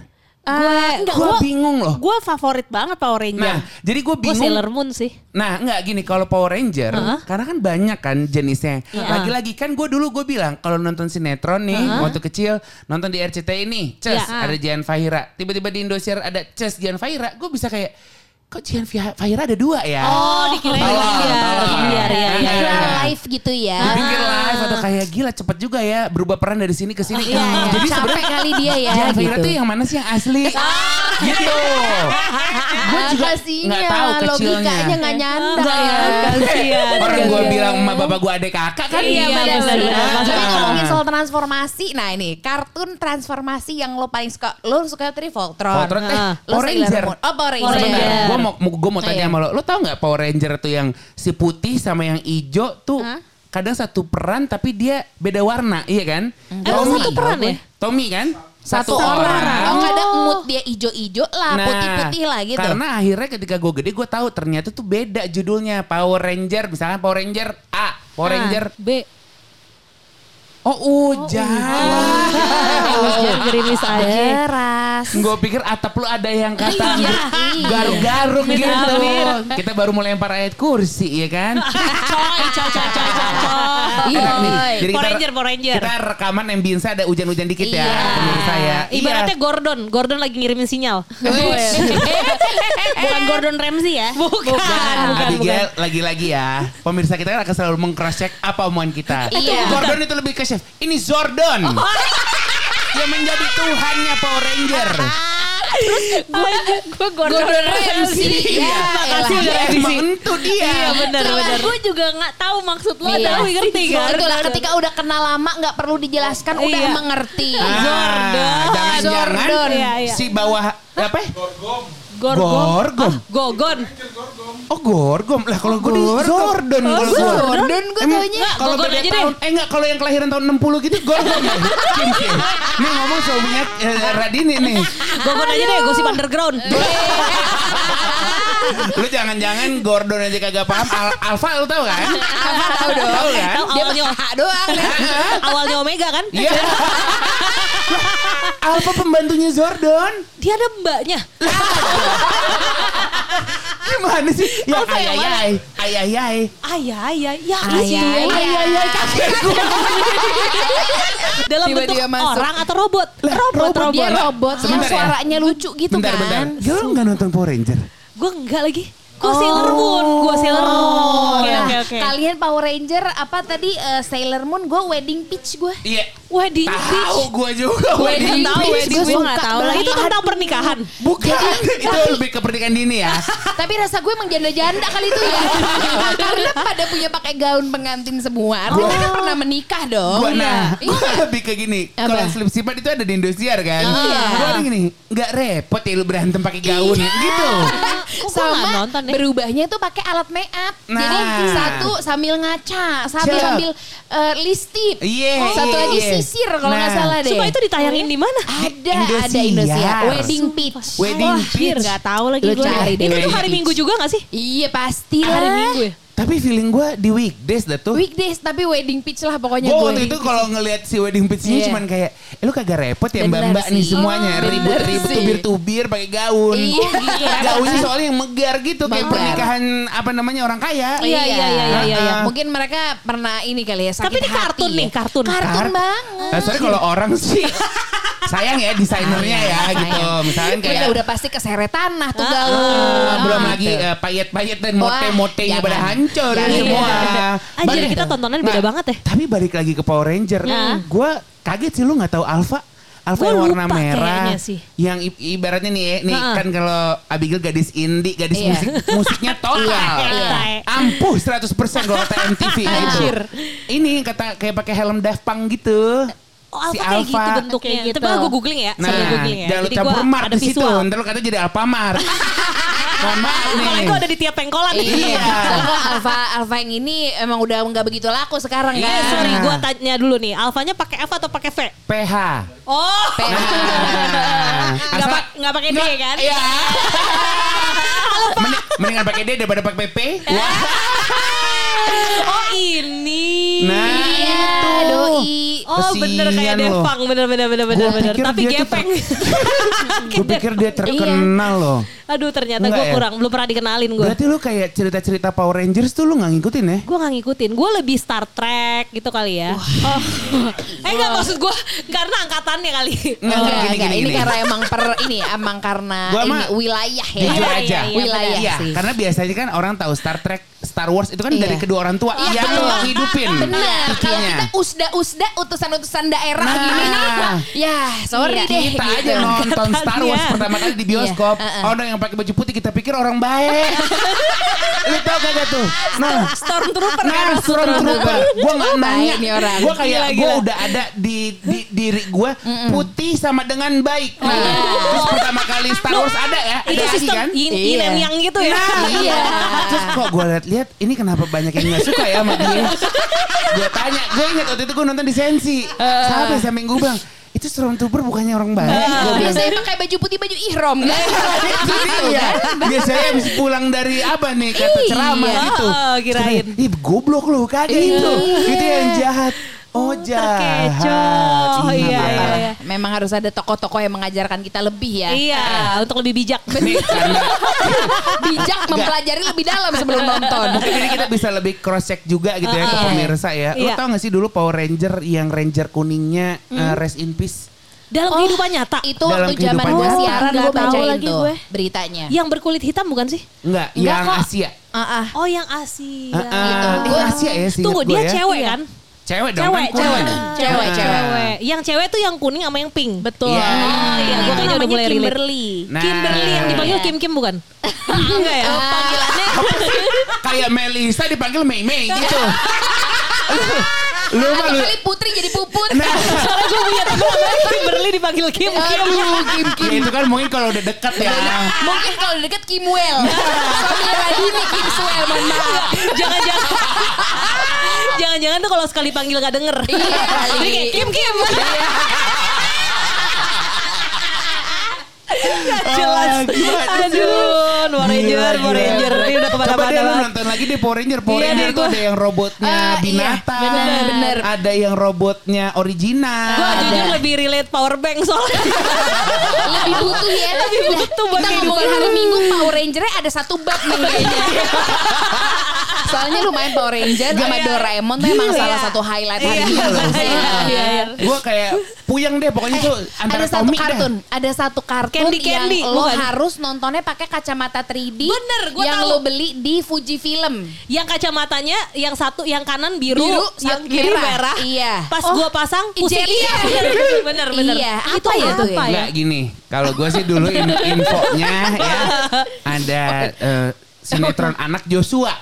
Enggak, Gue gua- bingung loh. Gue favorit banget Power Ranger. Nah, jadi gue Gue bingung. Sailor Moon sih. Nah nggak gini kalau Power Ranger karena kan banyak kan jenisnya. Lagi-lagi kan gue dulu gue bilang kalau nonton sinetron nih waktu kecil nonton di RCTI ini, Ces Iya. ada Jian Fahira. Tiba-tiba di Indosiar ada Ces Jian Fahira. Gue bisa kayak kok Fah- Fahira ada dua ya? Oh, dikirain Tolong, Indosiar. tolong. Indosiar, iya, iya, Kira iya. live gitu ya. Dipikir live atau kayak gila cepet juga ya berubah peran dari sini ke sini. Iya, iya. Jadi capek kali dia ya Fahira gitu. tuh yang mana sih yang asli? gitu. Gue juga Kasinya, nggak tahu kecilnya. Logikanya nggak nyanda ya. kasihan. Orang gue Iya. bilang emak bapak gue adek kakak kan. Iya, benar, benar. Tapi Maksudnya- ngomongin soal transformasi, nah ini kartun transformasi yang lo paling suka, lo suka tadi Voltron. Voltron, eh, Ah. Power Sailor Ranger. Oh Power Power Ranger. Gue mau gue mau tanya Iya. sama lo, lo tau nggak Power Ranger tuh yang si putih sama yang hijau tuh kadang satu peran tapi dia beda warna, iya kan? Emang satu peran ya? Tommy kan? Satu, orang. Oh kadang mood dia ijo-ijo lah, Nah, putih-putih lah gitu. Karena akhirnya ketika gue gede gue tahu ternyata tuh beda judulnya Power Ranger, misalnya Power Ranger A, Power Ranger B. Oh hujan. Hujan gerimis aja. Deras. Gue pikir atap lu ada yang kata Iya. garuk-garuk Amit, gitu. amit. Kita baru mau lempar ayat kursi ya kan? Coy, coy, coy, coy, coy, coy. Iya. Nih. Jadi kita, Ranger, Ranger. kita rekaman ambience ada hujan-hujan dikit ya. Iya. Pemirsa ya. Ibaratnya Gordon, Gordon lagi ngirimin sinyal. Bukan Gordon Ramsay ya. Bukan, bukan, bukan. lagi-lagi ya. Pemirsa kita kan akan selalu meng-cross check apa omongan kita. Iya. Gordon itu lebih ke chef. Ini Zordon. yang menjadi tuhannya Power Ranger. Gue Gordon, Gordon Ramsay. Iya. Makasih udah Dia revisi. emang itu dia. Iya benar benar. Gue juga nggak tahu maksud lo. Iya. Tapi ngerti kan? Itulah ketika udah kenal lama nggak perlu dijelaskan udah Iya. mengerti. Ah, Zordon. Jangan-jangan Zordon. Iya, iya. si bawah apa? Gorgon. Gorgom. Gogon. Oh Gorgom. Lah kalau gue di Zordon kalau gue. Zordon gue taunya. Kalau Gorgon beda aja tahun, eh enggak kalau yang kelahiran tahun 60 gitu Gorgom ya. Nih ngomong suaminya eh, Radini nih. Gogon aja deh, gosip underground. Lu jangan-jangan Gordon aja kagak paham. Al Alpha lu tahu kan? Alpha tahu dong. Tahu kan? Dia awalnya mah doang. nih. awalnya Omega kan? Iya. Alpha pembantunya Zordon. Dia ada mbaknya. Gimana sih? Ya Alpha yang mana? ayayay. Ayayay. Ayah, ayah, ya Ayah, itu. ayah. Ayayay kakek gue. Dalam bentuk masuk. orang atau robot? robot, robot. Dia robot yang ya. suaranya lucu gitu Bentar, kan. bentar. Gila lu gak nonton Power Ranger? Gue enggak lagi. Gue Sailor Moon, gue Sailor Moon. Oke Nah, oke oke. Kalian Power Ranger apa tadi eh, Sailor Moon gue Wedding Peach gue. Iya. Wedding Tahu gue juga Wedding wedding tahu, peach. wedding gue suka nggak tahu lagi. Itu tentang pernikahan. Bukan, itu lebih ke pernikahan dini ya. Tapi rasa gue emang janda-janda kali itu ya. Karena pada punya pakai gaun pengantin semua. Artinya kan pernah menikah dong. Gua nah, Iya. gua lebih ke gini. Kalau slip sipat itu ada di Indosiar kan. Iya. Gua orang gini, nggak repot ya lu berantem pakai gaun gitu. Kok gue nggak sama nonton deh? berubahnya tuh pakai alat make up. Jadi Nah. satu sambil ngaca, sambil Cep. sambil eh, listip. Iya, Satu iya, lagi iya. sisir kalau nggak Nah. salah deh. Sumpah itu ditayangin di mana? ada Indosiar. ada Indosiar. Wedding Peach. Wedding Wah, peach. nggak tahu lagi gue. Itu tuh hari. Minggu juga gak sih? Iya pasti Hari lah. Minggu ya? Tapi feeling gua di weekdays dah tuh. Weekdays tapi wedding peach lah pokoknya Gue gue. waktu itu kalau ngelihat si wedding peach-nya Iya. cuman kayak, eh, lu kagak repot ya mbak-mbak nih semuanya Oh, ribut-ribut tubir-tubir pakai gaun. Iya, gitu. Gaunnya soalnya yang megar gitu kayak pernikahan apa namanya orang kaya. Iya, iya, iya, iya, iya. Ah. Mungkin mereka pernah ini kali ya sakit Tapi ini kartun ya. nih, kartun. Kartun Kar- banget. Nah, sorry kalau orang sih sayang ya desainernya ya Sayang. gitu. Misalkan kayak udah, udah pasti keseret tanah tuh Ah, gaun. Ah, belum Ah, lagi gitu. eh, payet-payet dan mote-motenya pada hancur Jangan. semua. Anjir Balik- kita tontonan beda Nah, banget ya. Tapi balik lagi ke Power Ranger, Ya. gue kaget sih lu nggak tahu Alpha. Alpha Gua yang warna lupa merah, sih. yang i- ibaratnya nih, ya, nih Heeh. kan kalau Abigail gadis indie, gadis Iya. musik, musiknya total, Iya. ampuh 100% kalau kata MTV gitu. Anjir. Ini kata kayak pakai helm Daft Punk gitu. Oh, Alpha Si kayak gitu Alpha. bentuknya. Kayak gitu. Tapi gue googling ya, Nah, sambil googling ya. jangan lu Jadi campur gue Mart ada di situ, visual. ntar lu kata jadi Alfamart. Mohon maaf nih. Kalau itu ada di tiap pengkolan. Iya. Alfa Alfa yang ini emang udah nggak begitu laku sekarang Eh, kan. sorry, gue tanya dulu nih. Alfanya pakai F atau pakai V? PH. Oh, Nah, Nggak asal- pa- nggak pakai D kan? Iya. Mending- Mendingan pakai D daripada pakai PP. Wah. oh ini. Nah, Iya, itu. doi. Oh bener kayak Kesian loh. Devang, bener bener bener bener bener. pikir Tapi dia tuh gepeng. Gue pikir dia terkenal loh. Aduh ternyata gue ya? kurang, belum pernah dikenalin gue. Berarti lu kayak cerita-cerita Power Rangers tuh lu gak ngikutin ya? Gue gak ngikutin, gue lebih Star Trek gitu kali ya. Oh. eh enggak maksud gue karena angkatannya kali. Enggak, Enggak, enggak, gini, enggak. gini, ini gini. karena emang per ini emang karena Gua ini wilayah ya. Jujur Iya, aja. iya, iya, wilayah Iya, sih. karena biasanya kan orang tahu Star Trek, Star Wars itu kan Iya. dari kedua orang tua Iya, yang betul. ngidupin. Benar. Kalau Ikinya. kita usda-usda utusan-utusan daerah Nah. gini. Ya, sorry Iya, deh. Kita gitu. aja nonton Star Wars Angkatannya. pertama kali di bioskop. Iya, uh-uh. Orang yang pakai baju putih kita pikir orang baik. Lu tau kagak tuh? Nah, Stormtrooper Nah, kan? Stormtrooper. Gue gak Oh, nanya. nih orang. Gue kayak gue udah ada di, di diri gue putih sama dengan baik. Nah, terus pertama kali Star Wars ada ya. Itu sistem kan? yin, Iya. yang gitu ya. Iya. Terus kok gue liat-liat ini kenapa banyak yang gak suka ya sama dia. gue tanya, gue ingat waktu itu gue nonton di Sensi. Sampai sampai gue bilang, itu Stormtrooper bukannya orang baik. Gue bilang, Biasanya pakai baju putih baju ihrom kan. itu dia. Biasanya habis pulang dari apa nih kata ceramah Iya. gitu. Oh, kirain. Ih goblok lu kagak itu. Itu yang jahat. Oh jahat. Terkecoh, iya, Iya. iya, iya. Memang harus ada tokoh-tokoh yang mengajarkan kita lebih ya. Iya, untuk lebih bijak. Nih karena Bijak mempelajari lebih dalam sebelum nonton. mungkin ini kita bisa lebih cross check juga gitu ya ke pemirsa ya. Lu Iya. tau gak sih dulu Power Ranger yang Ranger kuningnya Hmm. uh, Rest in Peace? Dalam Oh, kehidupan nyata. Itu Dalam waktu zaman gue siaran gue tahu bacain lagi tuh gue. beritanya. Yang berkulit hitam bukan sih? Enggak, Enggak yang kok. Asia. Ah, ah. Oh yang Asia. Uh-uh. Gitu. Ini Gua- Asia ya sih. Tunggu dia cewek Iya. kan? Cewek dong Cewek, kan kuning. cewek. Cewek, cewek. Cewek. Yang cewek tuh yang kuning sama yang pink. Betul. Iya. Oh iya, gue kayaknya udah namanya mulai relate. Kimberly. Nah. Kimberly yang dipanggil Kim Kim bukan? Enggak ya? Oh, panggilannya Kayak Melisa dipanggil Mei Mei gitu. lu mah atau lu. kali putri jadi puput. Nah, Soalnya gue punya namanya Kimberly dipanggil Kim Kim. Aduh, Kim Kim. ya itu kan mungkin kalau udah dekat ya. Mungkin kalau deket Kimwell. Suami Radini Kimswell, mohon maaf. Jangan-jangan. Jangan-jangan tuh kalau sekali panggil gak denger. Iya. Jadi kayak Kim Kim. Gak jelas. Ah, sih? Aduh, Power Ranger, Power. Ranger. Ini udah Coba deh ke mana-mana lu banget. nonton lagi deh Power Ranger. Power Iya Ranger tuh ada yang robotnya Ah, iya, binatang. bener, bener. Ada yang robotnya original. Gue jujur lebih relate power bank soalnya. Lebih butuh ya. Lebih butuh buat Kita ngomongin hari Minggu Power Ranger-nya ada satu bab nih kayaknya. Soalnya lumayan Power Ranger sama Iya. Doraemon tuh emang Gila. salah satu highlight hari Iya, loh. iya, iya, iya. Gue kayak puyeng deh pokoknya tuh antara ada satu komik kartun, ada satu kartun Candy Candy, yang lo bukan? harus nontonnya pakai kacamata 3D Bener, gua yang tahu. lo beli di Fuji Film. Yang kacamatanya yang satu yang kanan biru, Biru, yang kiri merah. merah. Iya. Pas Oh, gua pasang pusing. Iya, bener bener. Iya, Itu apa ya tuh apa ya? gini, kalau gue sih dulu in- infonya ya ada eh, sinetron anak Joshua.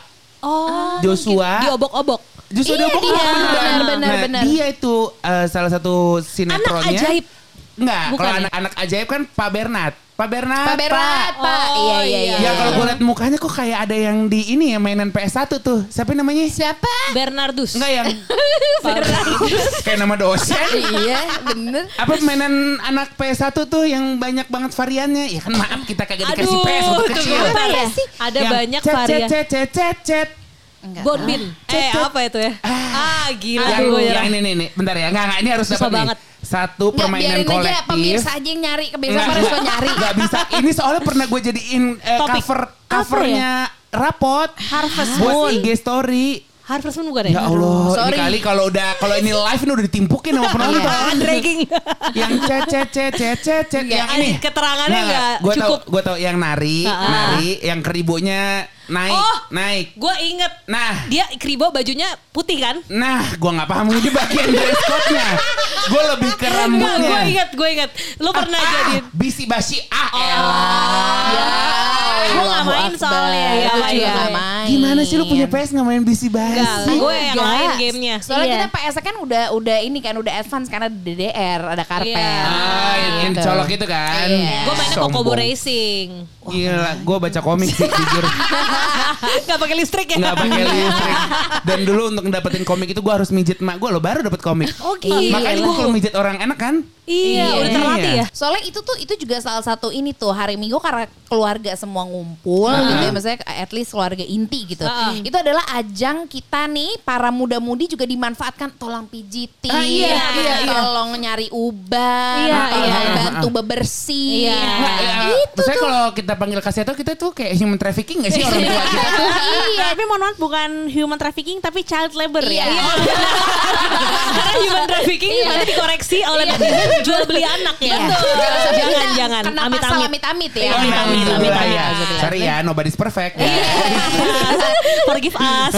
Oh. Joshua. Diobok-obok. Joshua Iya, diobok dia. Benar, benar, Nah, benar. dia itu eh, salah satu sinetronnya. Anak ajaib. Enggak, kalau ya? anak-anak ajaib kan Pak Bernat. Pak Bernat. Pak Berat, Pak. Oh, iya, iya, iya. iya. Ya kalau gue liat mukanya kok kayak ada yang di ini ya mainan PS1 tuh. Siapa namanya? Siapa? Bernardus. Enggak yang kayak nama dosen. iya, bener. Apa mainan anak PS1 tuh yang banyak banget variannya? Ya kan maaf kita kagak dikasih Aduh, PS waktu kecil. apa ya? sih? Ada Yang banyak cet, varian. Cet, cet, cet, cet, cet. Enggak. Bonbin. Eh apa itu ya? Ah, gila yang, gue yang ini nih, nih, bentar ya. Enggak, enggak, ini harus dapat nih. banget. Satu Nggak, permainan biarin aja kolektif. pemirsa aja yang nyari. Kebiasaan Nggak, pada suka nggak, nyari. nggak bisa. Ini soalnya pernah gue jadiin eh, Topik. cover Apa covernya rapot. Harvest buat Moon. IG story. Harvest Moon bukan Ya ya? Allah, ini sorry. kali kalau udah kalau ini live ini udah ditimpukin sama penonton. Dragging. yang cet cet cet cet cet cet yang ini. Keterangannya nggak Gue tau, cukup. gue tau yang nari, Ah. nari, yang keribunya naik, Oh. naik. Gue inget. Nah. Dia kribo bajunya putih kan? Nah, gue nggak paham ini bagian dress code-nya. Gue lebih ke Gue rambutnya. inget, gue inget. Lu pernah ah, jadiin. bisi basi ah Oh. Ya, Gue nggak Allahu main soalnya, ya, main, juga main. nggak main. Gimana sih lu punya PS nggak main bisi basi? Enggak, gue yang lain gamenya. Soalnya Iya. kita PS kan udah udah ini kan udah advance karena DDR ada karpet. Iya. Ah, yang, Gitu. colok itu kan. Iya. Gue mainnya. Kokobo Racing. Gila, gue baca komik sih jujur. Gak pakai listrik ya? nggak pakai listrik. Dan dulu untuk dapetin komik itu gue harus mijit mak gue lo baru dapet komik. Oh, gila. Makanya gue kalau mijit orang enak kan. Iya, Iya. udah terlatih Iya. ya. Soalnya itu tuh itu juga salah satu ini tuh hari Minggu karena keluarga semua ngumpul gitu ya maksudnya at least keluarga inti gitu. Heeh. Itu adalah ajang kita nih para muda-mudi juga dimanfaatkan tolong pijitin, Ah, iya, iya, iya. tolong nyari uban, Iya, tolong iya, iya. bantu bebersih. Iya. Nggak, ya, Itu Maksudnya tuh. kalau kita panggil kaseto kita tuh kayak human trafficking gak sih orang kita tuh? Iya, tapi mohon maaf bukan human trafficking tapi child labor Iya. ya. Karena human trafficking nanti dikoreksi oleh netizen jual beli anak ya. Betul. Jangan, jangan. Kena Amit, pasal amit. amit-amit ya. Iya, amit, iya, amit, iya. amit. Sorry ya, nobody's perfect. Forgive us.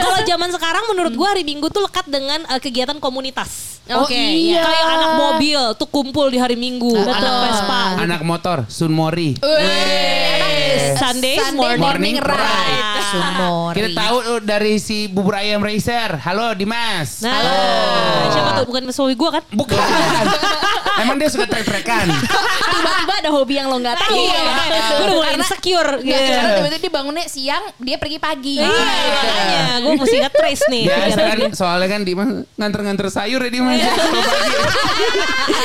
Kalau zaman sekarang menurut gua hari Minggu tuh lekat dengan eh, kegiatan komunitas. Oh, iya. Kayak anak mobil tuh kumpul di hari Minggu. Anak Vespa. Anak motor, Sunmori. Sunday Sunday morning morning ride. ride. Sumori. Kita tahu uh, dari si bubur ayam racer. Halo Dimas. Nah, siapa tuh bukan suami gua kan? Bukan. Emang dia suka trek-trekan. Tiba-tiba ada hobi yang lo nggak tahu. Iya, gue udah mulai insecure. Nggak, gitu. karena tiba-tiba dia bangunnya siang, dia pergi pagi. Iya, gue mesti nge-trace nih. Biasa kan soalnya kan Dimas nganter-nganter sayur ya Dimas. Iya.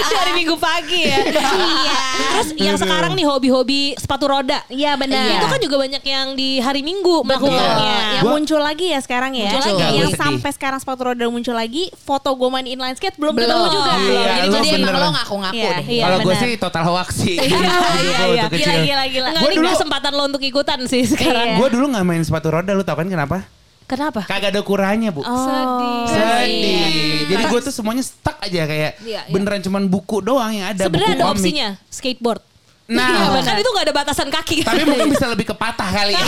Dari minggu pagi ya. Iya. Terus yang sekarang nih hobi-hobi sepatu roda. Iya benar. Itu kan juga banyak yang di hari Minggu melakukannya. Yang Gua- muncul lagi ya sekarang ya. Muncul lagi. Yang sampai sekarang sepatu roda muncul lagi, foto gue main inline skate belum, Belum. ketemu juga. Iya, Jadi jadi emang lo ngaku-ngaku Iya, deh. iya. Kalau gue sih total hoax sih. Iya, iya, iya. Gila, gila, gila. Ini dulu- kesempatan lo untuk ikutan sih sekarang. Iya. Gue dulu nggak main sepatu roda, lu tau kan kenapa? Kenapa? Kagak ada ukurannya bu. Oh. Sedih. Sedih. Jadi gue tuh semuanya stuck aja kayak Iya, iya. beneran cuman buku doang yang ada. Sebenarnya buku ada komik. opsinya skateboard. Nah, Iya, kan itu gak ada batasan kaki. tapi mungkin bisa lebih ke patah kali ya.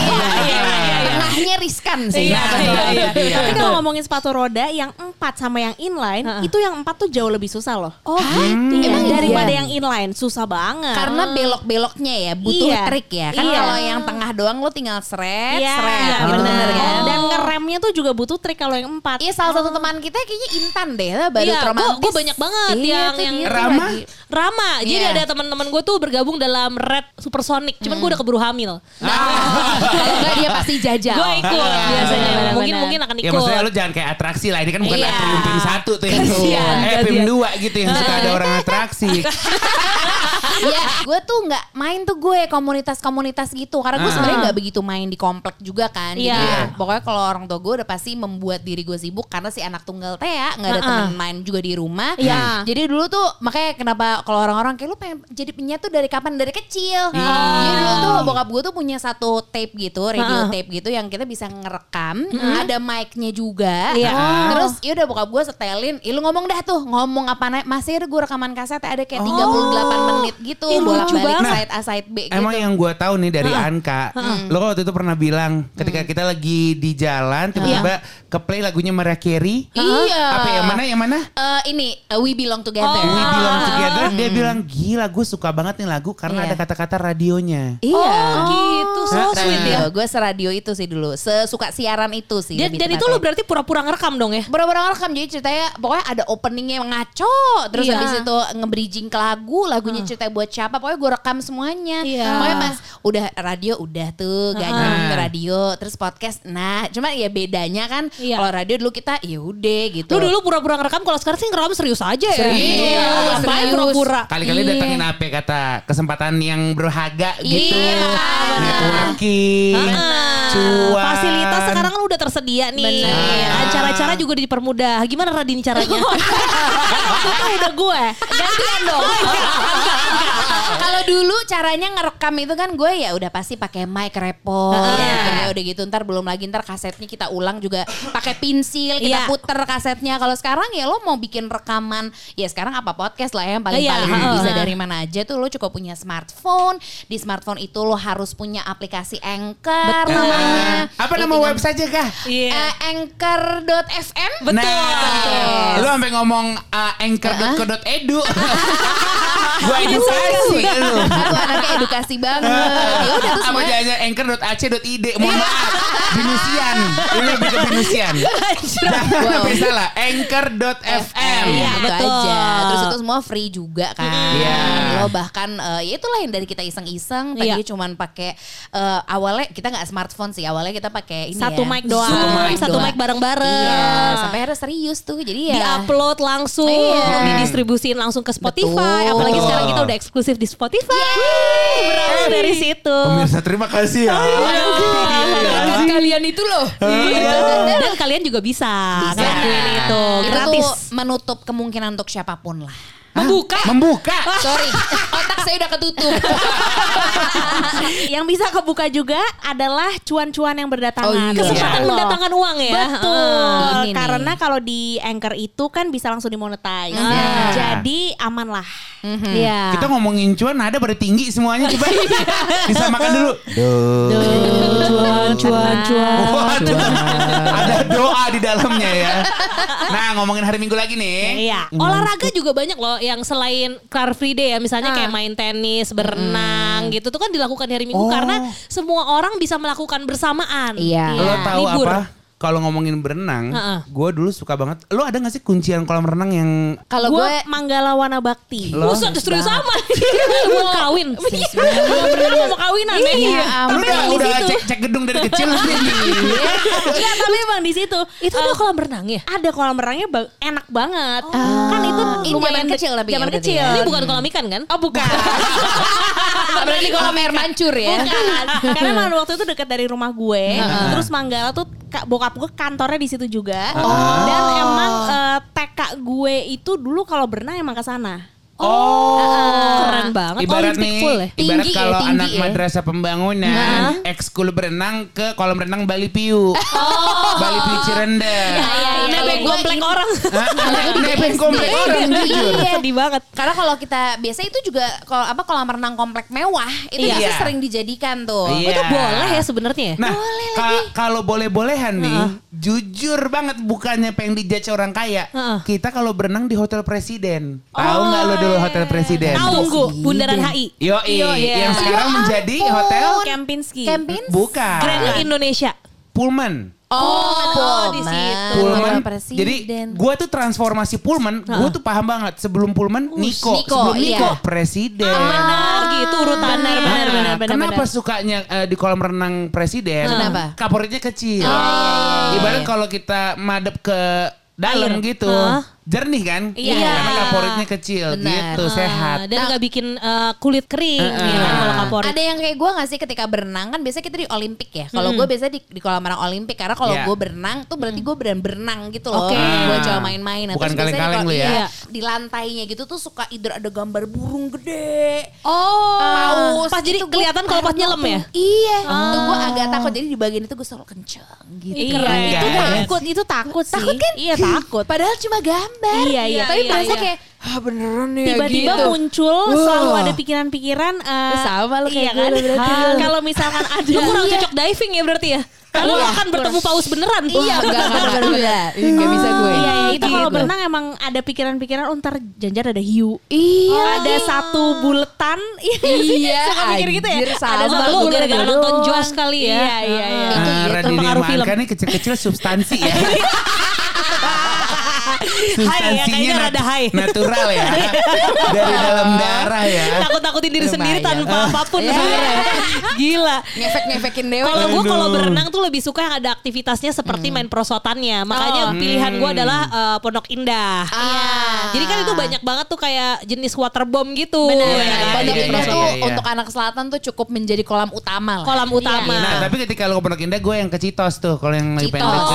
Tengahnya riskan sih. Iya, Nah, iya, iya. dia. Tapi kalau ngomongin sepatu roda yang empat sama yang inline, Heeh. itu yang empat tuh jauh lebih susah loh. Oh, Iya, Emang daripada iya? yang inline susah banget. Karena belok-beloknya ya butuh Iya. trik ya. Kan Iya. kalau yang tengah doang lo tinggal seret, Iya, seret. iya, gitu benar kan. Dan ngeremnya tuh juga butuh trik kalau yang empat. Iya salah satu teman kita kayaknya Intan deh lah baru Iya, romantis. gue banyak banget Iya, yang yang Rama? Rama. Jadi Iya. ada teman-teman gue tuh bergabung dalam Red Supersonic. Cuman gue udah keburu hamil. Nah, kalau enggak dia pasti jajal. Gue ikut biasanya. benar, Mungkin benar. mungkin akan ikut. Ya maksudnya lu jangan kayak atraksi lah. Ini kan bukan Iya. atrium PIM satu tuh yang tuh. Kasian, Eh kasian. dua gitu yang suka ada orang atraksi. ya gue tuh nggak main tuh gue komunitas-komunitas gitu karena gue Ah. sebenarnya nggak begitu main di komplek juga kan jadi Iya. ya, pokoknya kalau orang tua gue udah pasti membuat diri gue sibuk karena si anak tunggal Tea nggak ada Ah. teman main juga di rumah Iya. jadi dulu tuh makanya kenapa kalau orang-orang kayak lu pengen jadi penyiar tuh dari kapan dari kecil. Jadi dulu tuh bokap gue tuh punya satu tape gitu, radio Ah. tape gitu yang kita bisa ngerekam, ada mic-nya juga. Iya. Terus ya udah bokap gue setelin, "Ih, lu ngomong dah tuh, ngomong apa naik masih ada gue rekaman kaset ada kayak 38 menit gitu, Ih, lucu bolak-balik banget. side A side B gitu. Emang yang gue tahu nih dari Anka, lo waktu itu pernah bilang Hmm. ketika kita lagi di jalan tiba-tiba ke play lagunya Mariah Carey. Iya. Apa yang mana yang mana? Eh, ini uh, We Belong Together. We Belong. Together. Dia bilang gila gue suka banget nih lagu karena Iya. ada kata-kata radionya. Iya. Oh gitu, so Nah, sweet ya. Gue seradio itu sih dulu, sesuka siaran itu sih. Dan, dan itu lu berarti pura-pura ngerekam dong ya? Bener-bener rekam jadi ceritanya pokoknya ada openingnya yang ngaco terus Iya. habis itu nge-bridging ke lagu lagunya cerita buat siapa pokoknya gue rekam semuanya Iya. pokoknya pas udah radio udah tuh Ah. ke radio terus podcast nah cuma ya bedanya kan Iya. kalau radio dulu kita ya udah gitu Lu dulu pura-pura ngerekam, kalau sekarang sih ngerekam serius aja ya. Serius. Iya, ngapain. Pura-pura? Kali-kali Iya. datengin apa kata kesempatan yang berharga gitu. Iya. Networking. Cuan. Fasilitas sekarang kan udah tersedia nih. Acara-acara juga dipermudah. Gimana Radini caranya? Itu udah gue. gantian dong kalau dulu caranya ngerekam itu kan gue ya udah pasti pakai mic repot Iya. ya udah gitu ntar belum lagi ntar kasetnya kita ulang juga pakai pensil kita Iya. puter kasetnya kalau sekarang ya lo mau bikin rekaman ya sekarang apa podcast lah ya yang paling Iya, paling heeh. bisa dari mana aja tuh lo cukup punya smartphone di smartphone itu lo harus punya aplikasi Anchor Betul. namanya Apa Lo nama website kah? Iya. Eh, Anchor.fm Nah, lu sampai ngomong uh, anchor.co.edu. Gua edukasi lu. Aku anaknya edukasi banget. Ya udah terus Apa semuanya jangan anchor.ac.id Mohon maaf Binusian Ini lebih ke binusian Jangan sampai salah Anchor.fm Iya, itu betul. aja. Terus itu semua free juga kan. Iya. Lo bahkan eh, ya itulah yang dari kita iseng-iseng tadi Iya. cuman pakai eh, awalnya kita nggak smartphone sih. Awalnya kita pakai ini Satu ya. mic doang. Satu mic satu doang. mic bareng-bareng. Iya, sampai akhirnya serius tuh. Jadi ya Di-upload langsung, Iya. didistribusiin langsung ke Spotify. Betul. Apalagi sekarang kita udah eksklusif di Spotify. Berawal dari situ. Pemirsa terima kasih ya Berkat kalian itu loh. Dan kalian juga bisa, Bisa. ngelakuin itu Itu gratis. tuh menutup kemungkinan untuk siapa pun lah. Membuka. Membuka Sorry, otak saya udah ketutup. yang bisa kebuka juga adalah cuan-cuan yang berdatangan. Oh iya. Kesempatan Loh. mendatangkan uang ya. Betul. Ini. Karena kalau di Anchor itu kan bisa langsung dimonetize. Ah. Jadi aman lah. Iya. Kita ngomongin cuan Nada pada tinggi semuanya Coba Disamakan dulu Duh cuan, cuan, cuan. Ada doa di dalamnya ya Nah ngomongin hari minggu lagi nih Iya, olahraga juga banyak loh yang selain Car Free Day ya, misalnya Ah. kayak main tenis, berenang gitu tuh kan dilakukan di hari Minggu Oh. karena semua orang bisa melakukan bersamaan. Iya. Lo tahu libur. apa? Kalau ngomongin berenang, Heeh. gue dulu suka banget. Lo ada gak sih kuncian kolam renang yang Kalau Gue Manggala Wana Bakti. Lo? Buset, justru sama. mau kawin. Lu mau kawinan ya? Iya, Lu Tapi udah, udah situ. cek, cek gedung dari kecil sih. Iya, tapi emang di situ. Itu Eh, ada kolam renang ya? ada kolam renangnya ba- enak banget. Kan itu Ini lumayan kecil tapi ya zaman kecil. ya. Ini bukan kolam ikan kan? Oh bukan. berarti kolam air mancur ya. Bukan. Karena waktu itu dekat dari rumah gue. Terus Manggala tuh ka- bokap gue kantornya di situ juga. Dan emang eh, TK gue itu dulu kalau berenang emang ke sana. Oh, Keren banget. Ibarat Olympic nih, pool ya? ibarat Tinggi ya, kalau tinggi anak ya. madrasah pembangunan, ekskul berenang ke kolam renang Bali Piu. Bali Piu Cirende. iya, iya. Nebeng Kalau komplek gue orang. Nebeng komplek orang jujur. Iya. Sedih banget. Karena kalau kita biasa itu juga kalau apa kolam renang komplek mewah itu Iya. biasa sering dijadikan tuh. Iya. Oh, itu boleh ya sebenarnya ya? Nah, ka- kalau boleh-bolehan nih, jujur banget bukannya pengen dijudge orang kaya. Heeh. Kita kalau berenang di Hotel Presiden. Tahu nggak lo dulu Hotel Presiden? Tahu, Bundaran HI. Yo, Iya. yang sekarang menjadi hotel Kempinski. Campins? bukan Grand Indonesia. Pullman. Oh, di Pullman. situ. Pullman. Hotel Presiden. Jadi gua tuh transformasi Pullman, gua tuh paham banget. Sebelum Pullman Niko, Niko, sebelum iya. Niko Presiden. Benar gitu urutannya. Benar, benar, benar, benar, Kenapa benar. sukanya eh, di kolam renang presiden? Kenapa? Kaporitnya kecil. Oh, Ibarat kalau kita madep ke dalam gitu. Hah? Jernih kan? Iya. Karena kaporitnya kecil Benar. gitu, sehat. Dan nggak bikin eh, kulit kering ya kan kalau kaporit. Ada yang kayak gue gak sih ketika berenang kan biasanya kita di Olimpik ya. Kalau gue biasanya di, di kolam renang Olimpik karena kalau Iya. gue berenang tuh berarti gue berenang berenang gitu loh. Oke. Gue coba main-main. Nah, Bukan terus biasanya di kaleng-kaleng lu ya? iya, Di lantainya gitu tuh suka either ada gambar burung gede. Oh, paus. pas jadi Itu gua kelihatan kalau pas nyelam ya. Iya. Tuh gue agak takut jadi di bagian itu gue selalu kenceng gitu. Iya, Keren, itu takut, itu takut sih. Takut kan? Iya takut. Padahal cuma gambar. Iya, iya. Tapi Iya, berasa iya. kayak ah beneran ya Tiba-tiba gitu. muncul Wah. selalu ada pikiran-pikiran eh, Sama lu kayak iya gue kan? Ah, Kalau misalkan ada Lu kurang Iya. cocok diving ya berarti ya. Karena lu akan bertemu paus beneran tuh. Iya, enggak enggak enggak enggak. Bisa gue. Iya, iya, itu kalau Gitu. berenang emang ada pikiran-pikiran oh, ntar janjar ada hiu. Iya. ada satu buletan. Iya? Iya, Suka mikir gitu ya. Ada satu Lu gara-gara nonton Jaws kali ya. Iya, iya, iya. Ah. Ah, Itu Radini pengaruh film. Manka nih kecil-kecil substansi ya. Hai ya, kayaknya nat- rada hai. natural ya. Dari dalam darah ya. Takut-takutin diri sendiri Lumayan. tanpa apa pun Iya. sebenarnya. Gila. ngefek-ngefekin dewa. Kalau gue kalau berenang tuh lebih suka yang ada aktivitasnya seperti main perosotannya. Makanya Oh. pilihan gue adalah eh, Pondok Indah. Ah. Jadi kan itu banyak banget tuh kayak jenis waterbomb gitu. Benar. Ya kan? Pondok iya, Indah iya, tuh iya, iya. untuk anak selatan tuh cukup menjadi kolam utama lah. Kolam utama. Nah, tapi ketika lo ke Pondok Indah gue yang ke Citos tuh kalau yang lagi pengen. Oh,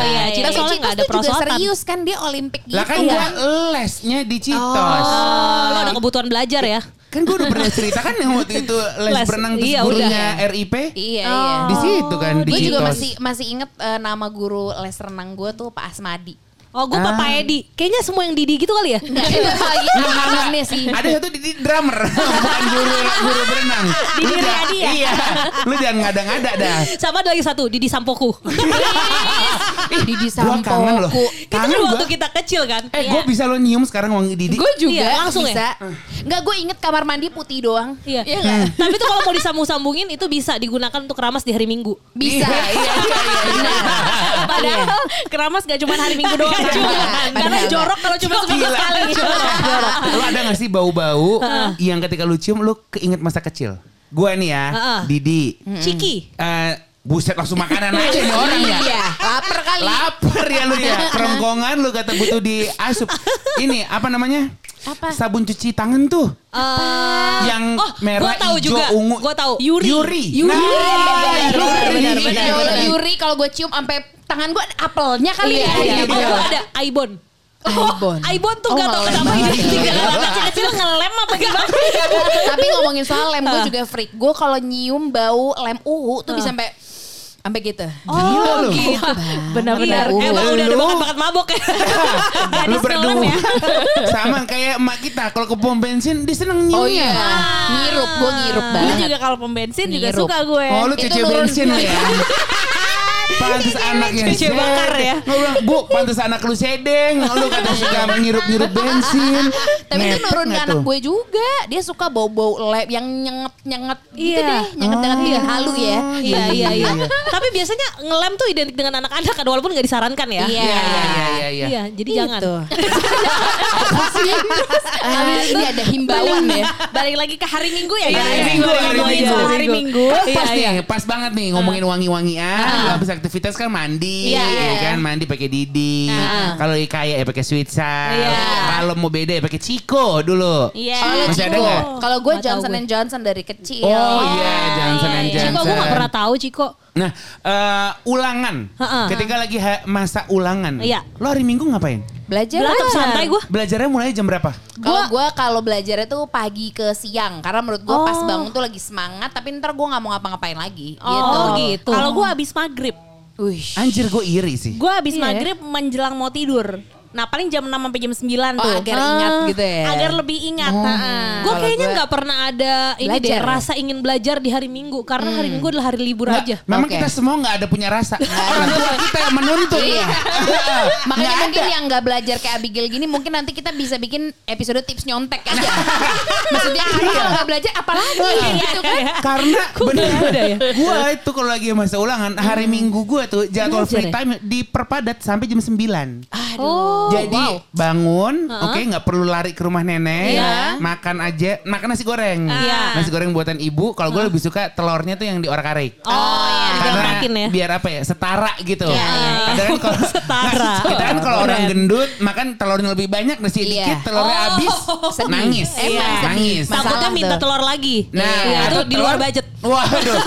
iya, Citos Tapi soalnya ada tuh juga perosotan. serius kan dia Olimpik gitu Lah kan ya. gue lesnya di Citos. Oh, lo ada kebutuhan belajar ya? Kan gue udah pernah cerita kan yang waktu itu les, Les, berenang terus iya, gurunya RIP. Iya, iya. Di situ kan di Gue juga masih masih inget eh, nama guru les renang gue tuh Pak Asmadi. Oh, gue Ah. Papa Edi. Kayaknya semua yang Didi gitu kali ya? Enggak, itu lagi sih. Ada satu di, di drummer, bukan guru guru berenang. Didi Riyadi ya? Iya, lu jangan ngada-ngada dah. Sama ada lagi satu, Didi Sampoku. Didi Gua kangen loh. Itu kan Kangen waktu gua. kita kecil kan? Eh, gue bisa lo nyium sekarang wangi Didi. Gue juga Iya, langsung bisa. Enggak, gue inget kamar mandi putih doang. Iya. Iya nggak? Tapi itu kalau mau disambung-sambungin itu bisa digunakan untuk ramas di hari Minggu. Bisa. Iya, iya, iya, iya. Padahal keramas gak cuma hari Minggu doang. Cuma. Karena jorok kalau cuma seminggu sekali. Lo ada gak sih bau-bau yang ketika lu cium lu keinget masa kecil? Gue nih ya, Heeh. Didi. Ciki. Eh, buset langsung makanan aja nih orang ya. Iya, lapar kali. Lapar ya lu ya. Kerongkongan lu kata butuh diasup. Ini apa namanya? Apa? Sabun cuci tangan tuh. Eh, Yang oh, merah, gua tahu hijau, juga. ungu. Gua tahu. Yuri. Yuri. Yuri. Nah, Benar, Yuri. benar, benar, Yuri. benar. Yuri kalau gue cium sampai tangan gue apelnya kali Iya, ya. iya. Gitu. Oh, gua ada Aibon. Aibon. Aibon tuh Oh, gak tau kenapa banget. identik dengan anak kecil. Kecil ngelem apa gimana? Tapi ngomongin soal lem gue juga freak. Gue kalau nyium bau lem uhu tuh bisa sampai sampai gitu. Gila lu. gitu. Benar-benar. Iya, Emang udah ada bakat-bakat mabok ya. lu berdua ya. sama kayak emak kita kalau ke pom bensin dia seneng Oh nyiumnya. iya, ngirup gue ngirup Gue banget. juga kalau pom bensin juga suka gue. Oh lu Itu cuci bensin lu ya. Pantes anaknya Cuci bakar ya. Bilang, Bu, pantes anak lu sedeng. Lu kata suka ngirup-ngirup bensin. Tapi itu nurun ke anak gue juga. Dia suka bau-bau lem yang nyenget-nyenget gitu Iya. deh. Nyenget-nyenget dia halu ya. Iya iya iya. Tapi biasanya ngelem tuh identik dengan anak-anak kan walaupun gak disarankan ya. Iya. Iya, iya, iya, iya. Iya, jadi jangan. Gitu. Ah, ini ada himbauan ya. Balik lagi ke hari Minggu ya. Iya, hari Minggu, hari Minggu. soal hari Minggu. Iya, pas iya. nih, pas banget nih ngomongin wangi-wangian. Habis aktivitas kan mandi, Iya. ya kan mandi pakai Didi. Kalau kaya ya pakai Sweetsa. Iya. Kalau mau beda ya pakai Chico dulu. Iya. Kalau Masih ada Ciko, nggak? kalau gue Nggak tahu Johnson gue. and Johnson dari kecil. Oh iya, Johnson and iya. Johnson. Ciko gue gak pernah tahu Ciko. Nah, eh, ulangan. Ha-ha. Ketika lagi ha- masa ulangan. Iya. Lo hari Minggu ngapain? Belajar. Tetap santai gue. Belajarnya mulai jam berapa? Kalau gue kalau belajarnya tuh pagi ke siang karena menurut gue pas bangun tuh lagi semangat tapi ntar gue nggak mau ngapa-ngapain lagi. Oh, gitu. Kalau gue habis maghrib. Wih. Anjir gue iri sih. Gue habis Iya. maghrib menjelang mau tidur. Nah paling jam 6 sampai jam 9 Oh, tuh. agar ingat Ah, gitu ya. Agar lebih ingat. Heeh. Gue Kalau kayaknya gua nggak pernah ada ini deh belajar ya? rasa ingin belajar di hari Minggu karena hari Minggu adalah hari libur Nggak, aja. Memang Oke. kita semua nggak ada punya rasa. Orang tua kita yang menuntut. Iya. Makanya Nggak mungkin ada. yang nggak belajar kayak Abigail gini mungkin nanti kita bisa bikin episode tips nyontek aja. Maksudnya karena kalau nggak belajar apalagi gitu kan. Karena bener ya? Gue itu kalau lagi masa ulangan hari Minggu gue tuh jadwal free time diperpadat sampai jam 9 Oh Jadi bangun, oke nggak perlu lari ke rumah nenek, Iya. makan aja, makan nasi goreng. Iya. Nasi goreng buatan ibu. Kalau gue lebih suka telurnya tuh yang diorak-arik. Oh, iya. Karena ya. biar apa ya setara gitu. Iya, iya, iya. Kadang kan kalau Setara. Nah, kita kan kalau orang gendut makan telurnya lebih banyak nasi Iya. dikit telurnya habis sedih. nangis. Emang sedih. nangis. Takutnya minta tuh. telur lagi. Nah, Iya, itu di luar budget. Waduh.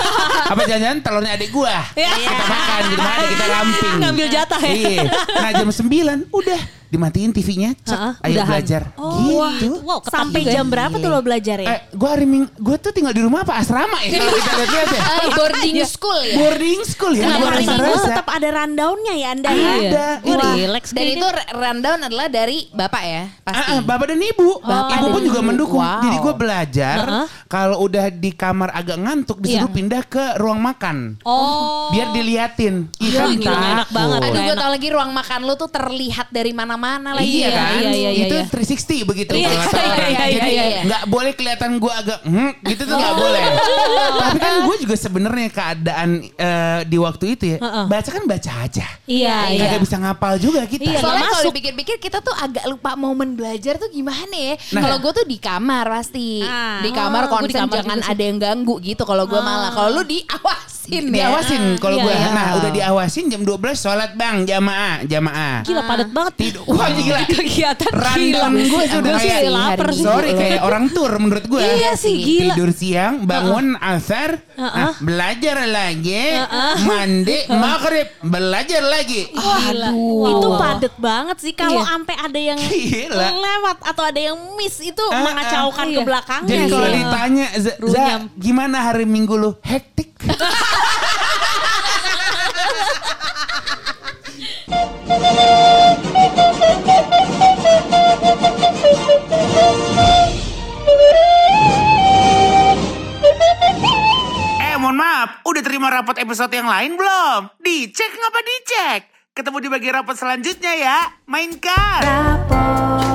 Apa jangan-jangan telurnya adik gua. Iya. Kita makan di rumah adik kita ramping. Ngambil jatah ya. Iya. Nah, jam 9 udah dimatiin TV-nya, cek, ayo udahan. belajar. gitu. Wow, Sampai ya. jam berapa tuh lo belajar ya? Eh, gua hari Ming, gua tuh tinggal di rumah apa asrama ya kalau kita lihat ya. Eh, boarding school ya. Boarding school ya. Kenapa hari minggu tetap ada rundownnya ya Anda ya? Iya. Ada. Wah, Wah. relax Dan itu rundown adalah dari bapak ya, pasti. Ah, ah, bapak dan ibu, Bapak ibu dan pun juga mendukung. Wow. Jadi gue belajar Heeh. kalau udah di kamar agak ngantuk disuruh Iya. pindah ke ruang makan, Oh. biar diliatin. Iya, enak banget. Aduh, gue tau lagi ruang makan lu tuh terlihat dari mana-mana lagi. Iya ya. kan? Iya, iya, iya, itu iya. 360 begitu Iya, kalau kata iya, iya, Jadi iya, iya. nggak boleh kelihatan gue agak hmm, gitu tuh nggak boleh. Tapi kan gue juga sebenarnya keadaan eh, di waktu itu ya Heeh. baca kan baca aja. Iya, iya. Kagak bisa ngapal juga kita. Iya, Soalnya kalau dipikir-pikir kita tuh agak lupa momen belajar tuh gimana ya. Nah. Kalau gue tuh di kamar pasti. Ah. Di kamar Oh, di konsen kamar jangan ada yang ganggu gitu kalau gue malah. Kalau lu diawasin ya. Diawasin kalau Iya, gue. iya. Nah udah diawasin jam 12 sholat bang jamaah jamaah. Gila padat banget. Tidur. Wah gila. Kegiatan Random gila. gue sudah sih lapar sih. Sorry kayak orang tur menurut gue. Iya sih, gila. Tidur siang, bangun asar, nah, belajar lagi, mandi, maghrib, belajar lagi. Aduh. Itu padet banget sih kalau Iya. sampai ada yang Gila. lewat atau ada yang miss itu Ah, mengacaukan ah, ke iya. belakangnya Jadi kalau ditanya, Za, Za, Runyam. gimana hari Minggu lu? Hektik. Mohon maaf, udah terima rapot episode yang lain belum? Dicek ngapa dicek? Ketemu di bagian rapot selanjutnya ya. Mainkan. Rapor.